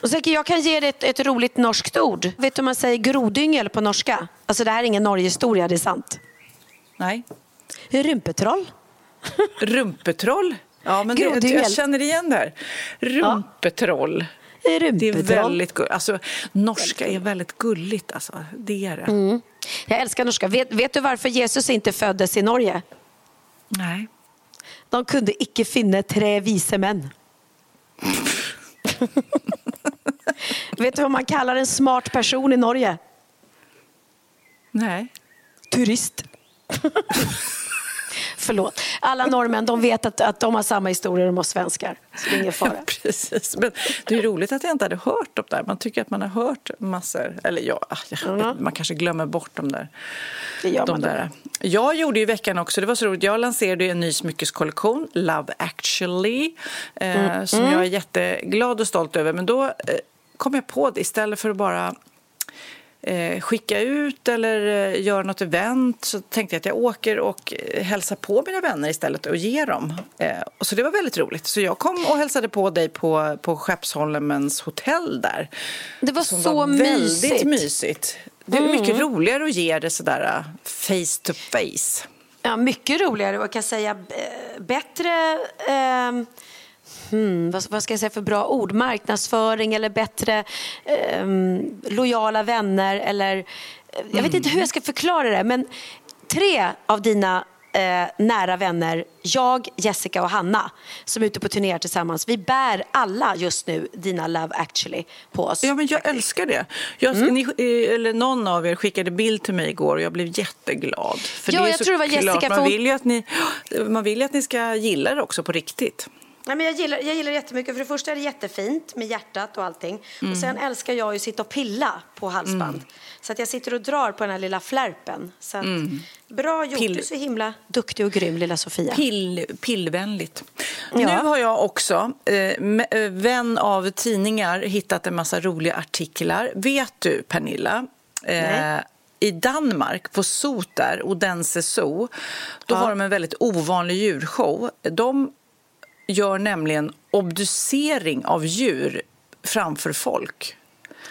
Och så, jag kan ge dig ett, ett, roligt norskt ord. Vet du hur man säger grodyngel på norska? Alltså det här är ingen Norgehistoria, det är sant. Nej. Rumpetroll. Rumpetroll? Ja, men det, jag känner igen det här. Rumpetroll. Ja. Det är väldigt gulligt. Alltså, norska är väldigt gulligt. Alltså. Det är det. Mm. Jag älskar norska. Vet, vet du varför Jesus inte föddes i Norge? Nej. De kunde icke finna tre vise män. Vet du vad man kallar en smart person i Norge? Nej. Turist. Förlåt. Alla norrmän de vet att, att de har samma historier som oss svenskar. Så det är ingen fara. Ja, precis. Men det är roligt att jag inte hade hört dem där. Man tycker att man har hört massor. Eller ja, mm. man kanske glömmer bort dem där. Det gör de man där. Jag gjorde i veckan också, det var så roligt, jag lanserade en ny smyckeskollektion, Love actually, eh, mm. som jag är jätteglad och stolt över. Men då eh, kom jag på det istället för att bara eh, skicka ut eller eh, göra något event så tänkte jag att jag åker och eh, hälsar på mina vänner istället och ger dem. Eh, och så det var väldigt roligt. Så jag kom och hälsade på dig på, på Skeppsholmens hotell där. Det var så var mysigt. Väldigt mysigt. Det är mm. mycket roligare att ge det sådär uh, face to face. Ja, mycket roligare och kan säga bättre eh, hmm, vad, vad, ska jag säga för bra ord? Marknadsföring eller bättre eh, lojala vänner eller eh, jag vet inte hur jag ska förklara det men tre av dina eh, nära vänner, jag, Jessica och Hanna som är ute på turnéer tillsammans. Vi bär alla just nu dina Love actually på oss. Ja, men jag älskar det. Jag, mm. ni, eh, eller någon av er skickade bild till mig igår och jag blev jätteglad. För ja, det är jag tror det var Jessica. Man, vill ju att ni, man vill ju att ni ska gilla det också på riktigt. Nej, men jag, gillar, jag gillar det jättemycket. För det första är det jättefint med hjärtat och allting. Mm. Och sen älskar jag ju att sitta och pilla på halsband. Mm. Så att jag sitter och drar på den här lilla flärpen. Så att, Mm. Bra gjort. Pill- Du är så himla duktig och grym, lilla Sofia. Pill, pillvänligt. Ja. Nu har jag också, eh, eh, vän av tidningar, hittat en massa roliga artiklar. Vet du, Pernilla? Eh. I Danmark, på Sot där, Odense Zoo, då har de en väldigt ovanlig djurshow. De gör nämligen obducering av djur framför folk.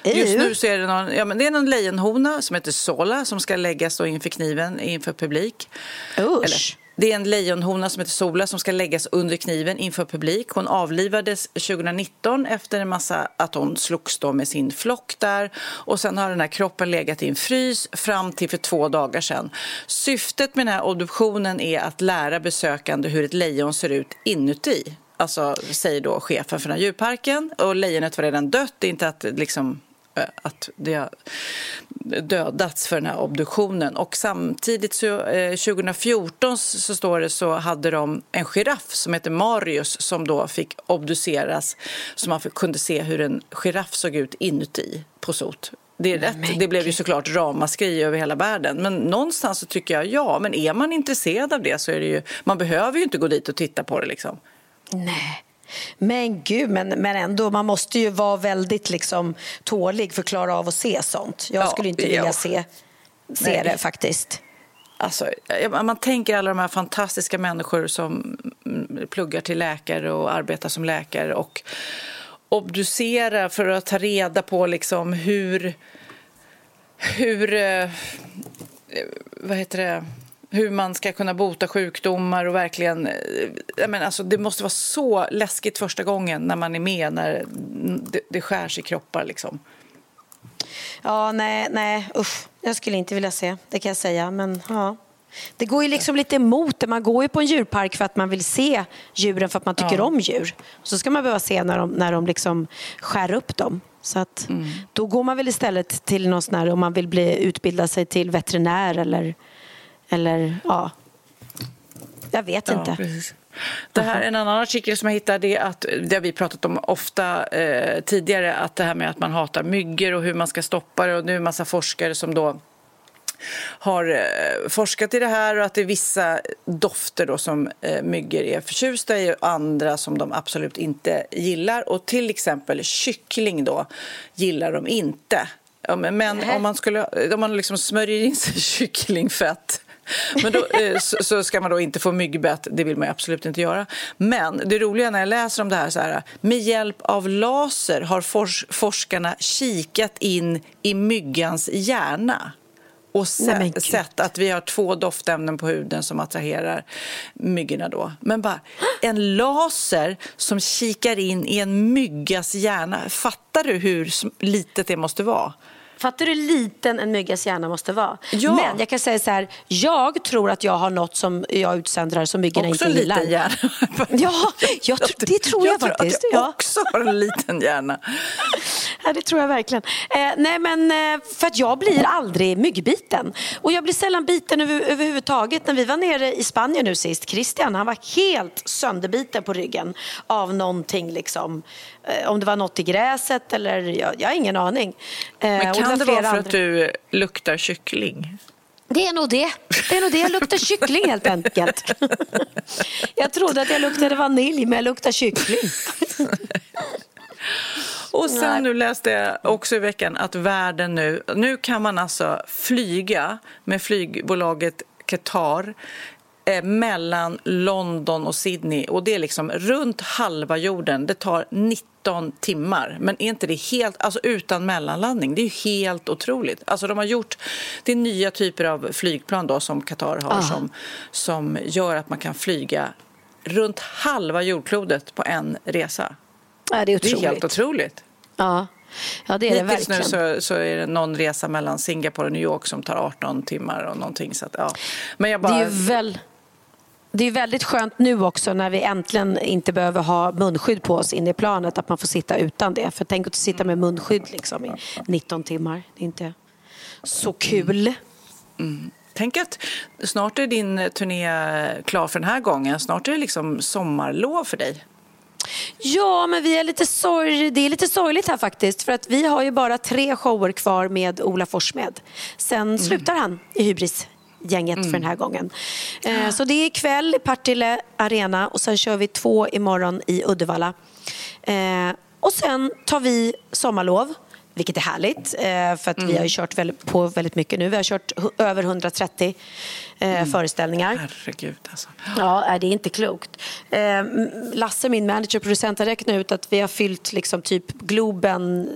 Just nu så är det någon, ja, men det är någon lejonhona som heter Sola som ska läggas då inför kniven inför publik. Usch det är en lejonhona som heter Sola som ska läggas under kniven inför publik. Hon avlivades 2019 efter en massa att hon slogs då med sin flock där. Och sen har den här kroppen legat i en frys fram till för två dagar sedan. Syftet med den här obduktionen är att lära besökande hur ett lejon ser ut inuti. Alltså, säger då chefen för den här djurparken. Och lejonet var redan dött. Det är inte att liksom att det har dödats för den här obduktionen. Och samtidigt så, eh, 2014 så står det så hade de en giraff som heter Marius som då fick obduceras så man kunde se hur en giraff såg ut inuti på sot. Det, är rätt. det blev ju såklart ramaskri över hela världen. Men någonstans så tycker jag ja, men är man intresserad av det så är det ju, man behöver ju inte gå dit och titta på det liksom. Nej. Men gud, men, men ändå, man måste ju vara väldigt liksom, tålig för att klara av att se sånt. Jag Ja, skulle inte ja. vilja se, se Nej. det faktiskt. Alltså, man tänker alla de här fantastiska människor som mm, pluggar till läkare och arbetar som läkare och obducerar för att ta reda på liksom hur, hur eh, vad heter det, hur man ska kunna bota sjukdomar och verkligen... eh, Jag menar, alltså, det måste vara så läskigt första gången när man är med, när det, det skärs i kroppar. Liksom. Ja, nej, nej, usch. Jag skulle inte vilja se, det kan jag säga. Men ja. Det går ju liksom lite emot det. Man går ju på en djurpark för att man vill se djuren för att man tycker Ja. om djur. Så ska man behöva se när de, när de liksom skär upp dem. Så att, Då går man väl istället till någon sån här, om man vill bli, utbilda sig till veterinär eller, eller ja. Jag vet Ja, inte. precis. Det här, en annan artikel som jag hittade är att det har vi pratat om ofta eh, tidigare, att det här med att man hatar myggor och hur man ska stoppa det och nu är det en massa forskare som då har eh, forskat i det här och att det är vissa dofter då som eh, myggor är förtjusta i och andra som de absolut inte gillar. Och till exempel kyckling då gillar de inte. Men om man, skulle, om man liksom smörjer in sig kycklingfett men då, eh, så, så ska man då inte få myggbett, det vill man absolut inte göra. Men det roliga när jag läser om det här så här, med hjälp av laser har fors, forskarna kikat in i myggans hjärna och Nej, se, gud. sett att vi har två doftämnen på huden som attraherar myggorna då. Men bara en laser som kikar in i en myggas hjärna. Fattar du hur litet det måste vara? Fattar du hur liten en myggas hjärna måste vara? Ja. Men jag kan säga så här, jag tror att jag har något som jag utsöndrar som myggorna Också inte en liten gillar. hjärna. Ja, jag, det tror jag, jag tror faktiskt. att jag ja. också har en liten hjärna. Ja, det tror jag verkligen. Eh, nej, men eh, för att jag blir aldrig myggbiten. Och jag blir sällan biten över, överhuvudtaget. När vi var nere i Spanien nu sist, Christian, han var helt sönderbiten på ryggen av någonting liksom. Eh, om det var något i gräset eller, jag, jag har ingen aning. Eh, kan det vara för andra- att du luktar kyckling? Det är nog det. Det är nog det. Jag luktar kyckling helt enkelt. Jag trodde att jag luktade vanilj, men jag luktar kyckling. Och sen Nej. nu läste jag också i veckan att världen nu, nu kan man alltså flyga med flygbolaget Qatar eh, mellan London och Sydney och det är liksom runt halva jorden. Det tar 19 timmar, men är inte det helt, alltså utan mellanlandning? Det är ju helt otroligt. Alltså de har gjort, det är nya typer av flygplan då som Qatar har Ah. som, som gör att man kan flyga runt halva jordklotet på en resa. Ja, det är Det är otroligt. helt otroligt. Ja, ja det är det Hittills nu verkligen. så, så är det någon resa mellan Singapore och New York som tar 18 timmar och någonting. Så att, ja. Men jag bara... Det är väl... Det är väldigt skönt nu också när vi äntligen inte behöver ha munskydd på oss inne i planet att man får sitta utan det. För tänk att sitta med munskydd liksom i 19 timmar. Det är inte så kul. Tänk att snart är din turné klar för den här gången. Snart är det liksom sommarlov för dig. Ja, men vi är lite sorg... det är lite sorgligt här faktiskt. För att vi har ju bara tre shower kvar med Ola Forssmed. Sen Mm. slutar han i Hybris-gänget för den här gången. Eh, så det är ikväll i Partille Arena och sen kör vi två imorgon i Uddevalla. Eh, och sen tar vi sommarlov. Vilket är härligt, eh, för att vi har kört på väldigt mycket nu. Vi har kört över 130 eh, föreställningar. Herregud alltså. Ja, det är inte klokt. Eh, Lasse, min manager och producent, har räknat ut att vi har fyllt liksom typ Globen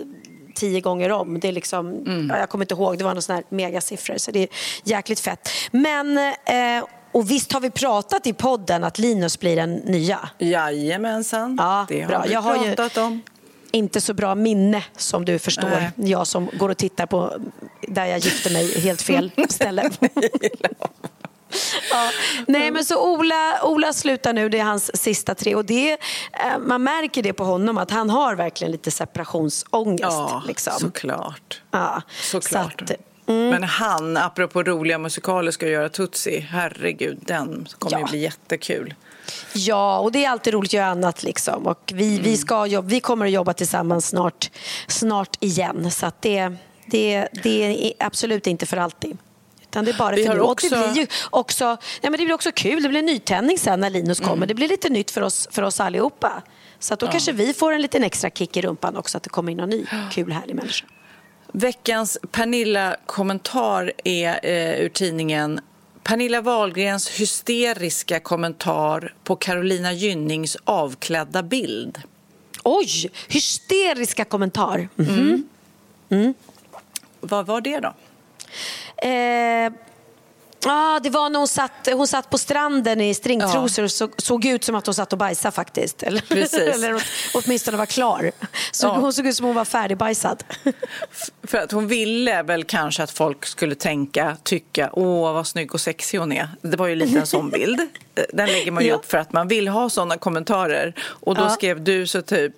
tio gånger om. Det är liksom, ja, jag kommer inte ihåg, det var någon sån här megasiffror. Så det är jäkligt fett. Men, eh, och visst har vi pratat i podden att Linus blir den nya? Jajamensan, Ja, det har bra. vi Jag har ju- pratat om. Inte så bra minne som du förstår. Nej. Jag som går och tittar på där jag gifte mig helt fel ställe. Ja. Nej men så Ola, Ola slutar nu, det är hans sista tre och det, eh, man märker det på honom att han har verkligen lite separationsångest. Ja, liksom. såklart. Ja. Såklart. Så att, mm. Men han, apropå roliga musikaler, ska göra Tutsi. Herregud, den kommer Ja. ju bli jättekul. Ja, och det är alltid roligt att göra annat. Liksom. Och vi, Mm. vi, ska jobba, vi kommer att jobba tillsammans snart, snart igen. Så att det, det, det är absolut inte för alltid. Utan det är bara Vi också- det blir ju också, ja, men det blir också kul. Det blir en nytändning sen när Linus Mm. kommer. Det blir lite nytt för oss, för oss allihopa. Så att då kanske vi får en liten extra kick i rumpan också. Att det kommer in någon ny kul, härlig människa. Veckans Pernilla-kommentar är eh, ur tidningen Pernilla Wahlgrens hysteriska kommentar på Carolina Gynnings avklädda bild. Oj! Hysteriska kommentar. Mm. Mhm. Vad var det då? Eh, ah, det var när hon satt, hon satt på stranden i stringtrosor och så, såg ut som att hon satt och bajsade faktiskt. Eller, eller åt- åtminstone var klar. Så Ja. Hon såg ut som hon var färdigbajsad. För att hon ville väl kanske att folk skulle tänka, tycka, åh vad snygg och sexig hon är. Det var ju lite en sån bild. Den lägger man ju Ja. upp för att man vill ha såna kommentarer. Och då Ja. skrev du så typ,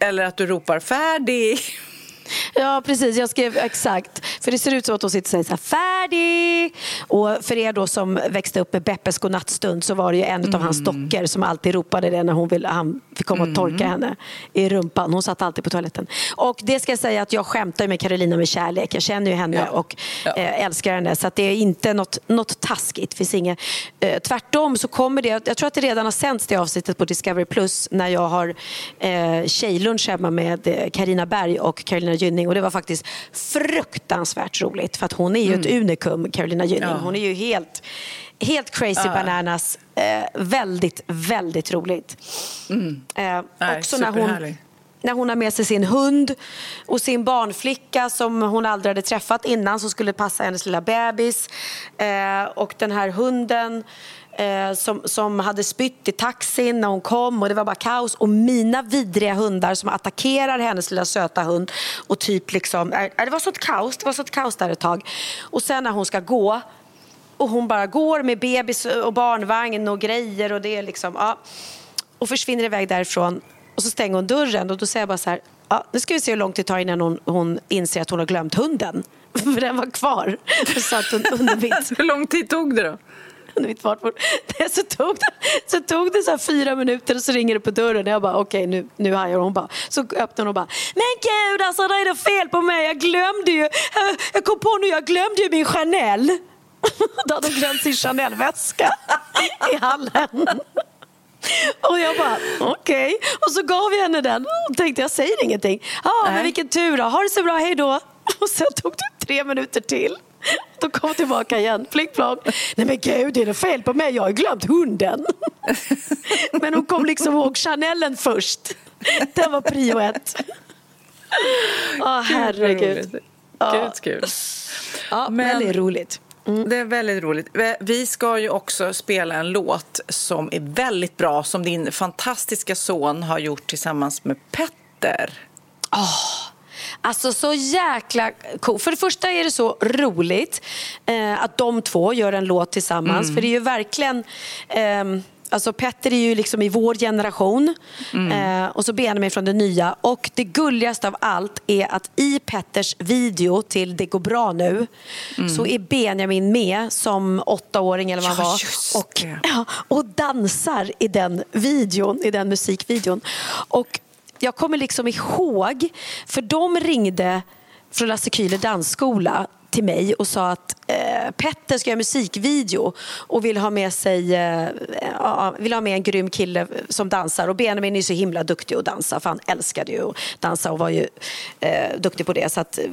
eller att du ropar färdig. Ja, precis. Jag skrev exakt. För det ser ut som att hon sitter och säger så här, färdig! Och för er då som växte upp med Beppes godnattstund så var det ju en av hans dockor som alltid ropade det när hon ville, han fick komma och torka henne i rumpan. Hon satt alltid på toaletten. Och det ska jag säga att jag skämtar med Carolina med kärlek. Jag känner ju henne Ja. och Ja. eh, älskar henne. Så att det är inte något, något taskigt. Finns inget, eh, tvärtom så kommer det, jag tror att det redan har sänds det avsnittet på Discovery Plus när jag har eh, tjejlunch hemma med Karina Berg och Carolina Gynning och det var faktiskt fruktansvärt roligt för att hon är ju ett unikum, Carolina Gynning. Mm. Ja. Hon är ju helt, helt crazy Ja. bananas. Eh, väldigt, väldigt roligt. Eh, Mm. Nej, också när hon, när hon har med sig sin hund och sin barnflicka som hon aldrig hade träffat innan som skulle passa hennes lilla bebis. Eh, och den här hunden eh, som, som hade spytt i taxin när hon kom och det var bara kaos. Och mina vidriga hundar som attackerar hennes lilla söta hund. Och typ liksom, eh, eh, det var sånt kaos, det var sånt kaos där ett tag. Och sen när hon ska gå och hon bara går med bebis och barnvagn och grejer och det liksom, ja. Och försvinner iväg därifrån och så stänger hon dörren och då säger jag bara så här, ja, nu ska vi se hur långt det tar innan hon, hon inser att hon har glömt hunden. För den var kvar. Så att hon, under mitt, Hur lång tid tog det då? Under mitt fartbord. Så tog det, så tog det så fyra minuter och så ringer det på dörren jag bara okej nu, nu hajar hon. bara. Så öppnar hon och bara men gud alltså det är det fel på mig. Jag glömde ju, jag- kom på nu jag glömde ju min Chanel. Då hade hon glömt sin Chanel-väska i hallen. Och jag bara, okej. Och så gav jag henne den och tänkte jag säger ingenting. Ja, men Nej. vilken tur då. Ha det så bra, hej då. Och sen tog det tre minuter till. Då kom tillbaka igen, flång. Nej men gud, det är det fel på mig. Jag har glömt hunden. Men hon kom liksom ihåg Chanelen först. Den var prio ett. Åh, herregud. Ja. Gud, kul. Ja, Men- väldigt roligt. Det är väldigt roligt. Vi ska ju också spela en låt som är väldigt bra som din fantastiska son har gjort tillsammans med Petter. Alltså så jäkla cool. För det första är det så roligt eh, att de två gör en låt tillsammans. För det är ju verkligen... ehm, Alltså Petter är ju liksom i vår generation Mm. eh, och så Benjamin från det nya. Och det gulligaste av allt är att i Petters video till Det går bra nu så är Benjamin med som åttaåring eller vad han Ja, var och, ja, och dansar i den videon, i den musikvideon. Och jag kommer liksom ihåg, för de ringde från Lasse Kühler dansskola till mig och sa att eh, Petter ska göra musikvideo och vill ha med sig eh, ja, vill ha med en grym kille som dansar. Och Benjamin är så himla duktig att dansa för han älskade ju att dansa och var ju eh, duktig på det. Så att eh,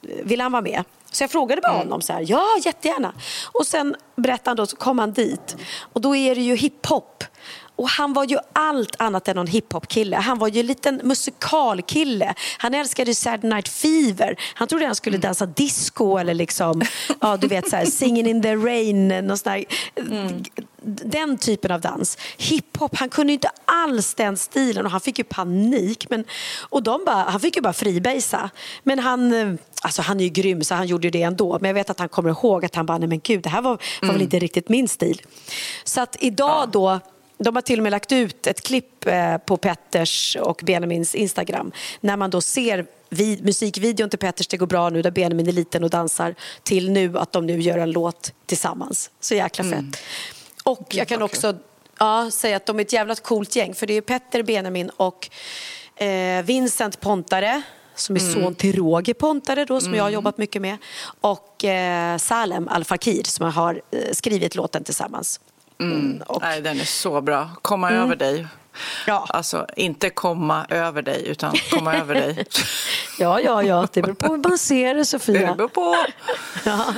vill han vara med? Så jag frågade bara honom så här, ja jättegärna. Och sen berättade han då så kom han dit. Och då är det ju hiphop och han var ju allt annat än någon hiphop-kille. Han var ju en liten musikalkille. Han älskade Saturday Night Fever. Han trodde han skulle dansa disco eller liksom, ja du vet så här, Singing in the rain, någon sån där, den typen av dans. Hiphop, han kunde ju inte alls den stilen och han fick ju panik. Men, och de bara, han fick ju bara fribasea. Men han, eh, alltså han är ju grym så han gjorde ju det ändå. Men jag vet att han kommer ihåg att han bara, nej men gud, det här var, var väl inte riktigt min stil. Så att idag då de har till och med lagt ut ett klipp eh, på Petters och Benjamins Instagram. När man då ser vid, musikvideon till Petters Det går bra nu där Benjamin är liten och dansar till nu att de nu gör en låt tillsammans. Så jäkla fett. Och jag kan också ja, säga att de är ett jävla coolt gäng. För det är Petter, Benjamin och eh, Vincent Pontare som är son till Roger Pontare då, som jag har jobbat mycket med. Och eh, Salem Al Fakir som har eh, skrivit låten tillsammans. Mm, och, Nej, den är så bra. Komma över dig. Ja. Alltså, inte komma över dig, utan komma över dig. Ja, ja, ja. Det beror på hur man ser det, Sofia. Det beror på. Ja.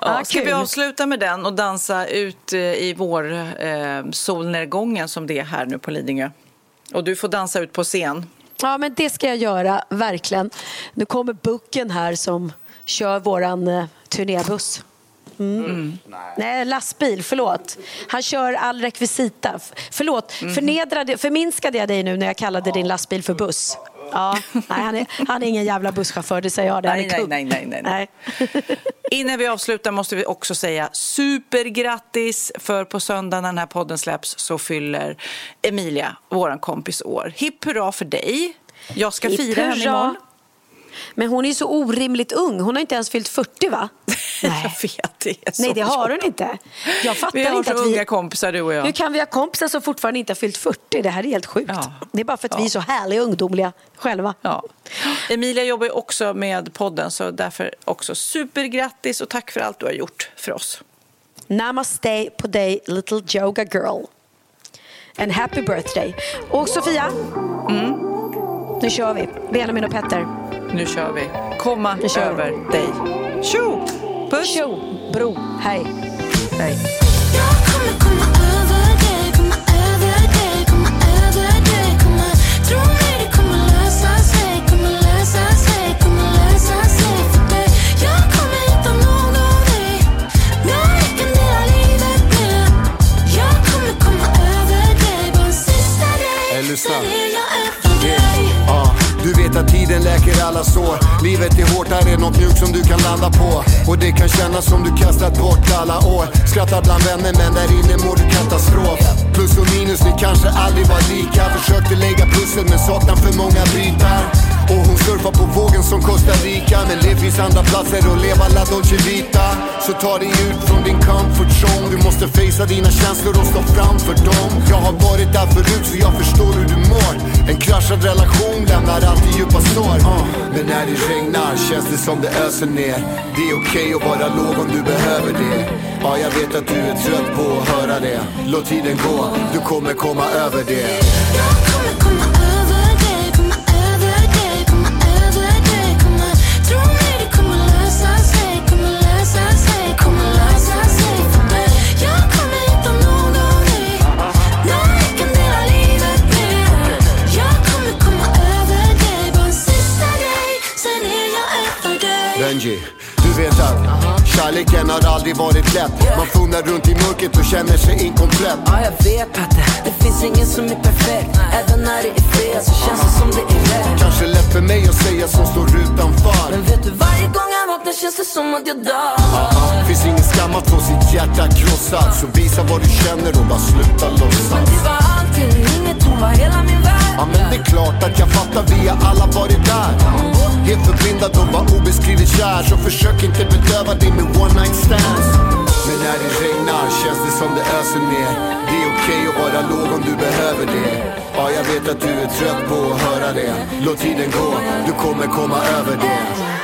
Ja, Ja, ska vi kul. avsluta med den och dansa ut eh, i vår eh, solnedgången som det är här nu på Lidingö? Och du får dansa ut på scen. Ja, men det ska jag göra, verkligen. Nu kommer Bucken här som kör våran eh, turnébuss. Mm. Nej, lastbil, förlåt. Han kör all rekvisita. Förlåt, förnedrade, förminskade jag dig nu när jag kallade din lastbil för buss? Ja, nej, han, är, han är ingen jävla busschaufför, det säger jag. Det. Nej, nej, nej, nej, nej, nej. Innan vi avslutar måste vi också säga supergrattis för på söndag när den här podden släpps så fyller Emilia, våran kompis, år. Hipp hurra för dig! Jag ska Hipp fira henne imorgon. Men hon är så orimligt ung. Hon har inte ens fyllt 40, va? Jag vet, det Nej, det har hon inte. Jag fattar Vi har inte så att vi... unga kompisar du och jag. Hur kan vi ha kompisar som fortfarande inte har fyllt 40? Det här är helt sjukt. Ja. Det är bara för att vi är så härliga ungdomliga själva. Ja. Emilia jobbar ju också med podden så därför också supergrattis och tack för allt du har gjort för oss. Namaste på dig, little yoga girl. And happy birthday. Och Sofia, Mm. Nu kör vi. Benjamin och Petter. Nu kör vi. Komma Nu kör vi. över dig. Tjo! Puss! Tjo, bro, hej. Hej. Jag kommer komma över dig, komma över dig, komma över dig, komma Tro mig det kommer lösa sig, kommer lösa sig, kommer lösa sig för dig Jag kommer hitta någon dig, någon jag kan dela livet med Jag kommer komma över dig, bara en sista dig vet att tiden läker alla sår. Livet är hårt, här är något mjukt som du kan landa på. Och det kan kännas som du kastat bort alla år. Skrattar bland vänner men där inne mår du katastrof. Plus och minus, ni kanske aldrig var lika. Försökte lägga pussel men saknar för många bitar. Och hon surfar på vågen som Costa Rica. Men det finns andra platser att leva la Dolce Vita. Så ta dig ut från din comfort zone. Du måste facea dina känslor och stå framför dem. Jag har varit där förut så jag förstår hur du mår. En kraschad relation lämnar alltid djupa sår. Uh. Men när det regnar känns det som det öser ner. Det är okej att vara låg om du behöver det. Ja, jag vet att du är trött på att höra det. Låt tiden gå, du kommer komma över det. Benji, du vet att kärleken har aldrig varit lätt. Man fumlar runt i mörkret och känner sig inkomplett. Ja, jag vet Patte, det finns ingen som är perfekt. Även när det är fel så känns det som det är rätt Kanske lätt för mig att säga som står utanför. Men vet du, varje gång jag vaknar känns det som att jag dör. Aha. Finns ingen skam att få sitt hjärta krossat. Så visa vad du känner och bara sluta låtsas. Men det var allt eller inget, hon var hela min värld. Ja men det är klart att jag fattar, vi har alla varit där. Helt förblindad skriver bara obeskrivligt kär Så försök inte bedöva det med one night stands. Men när det regnar känns det som det öser ner. Det är okej att vara låg om du behöver det. Ja jag vet att du är trött på att höra det. Låt tiden gå, du kommer komma över det.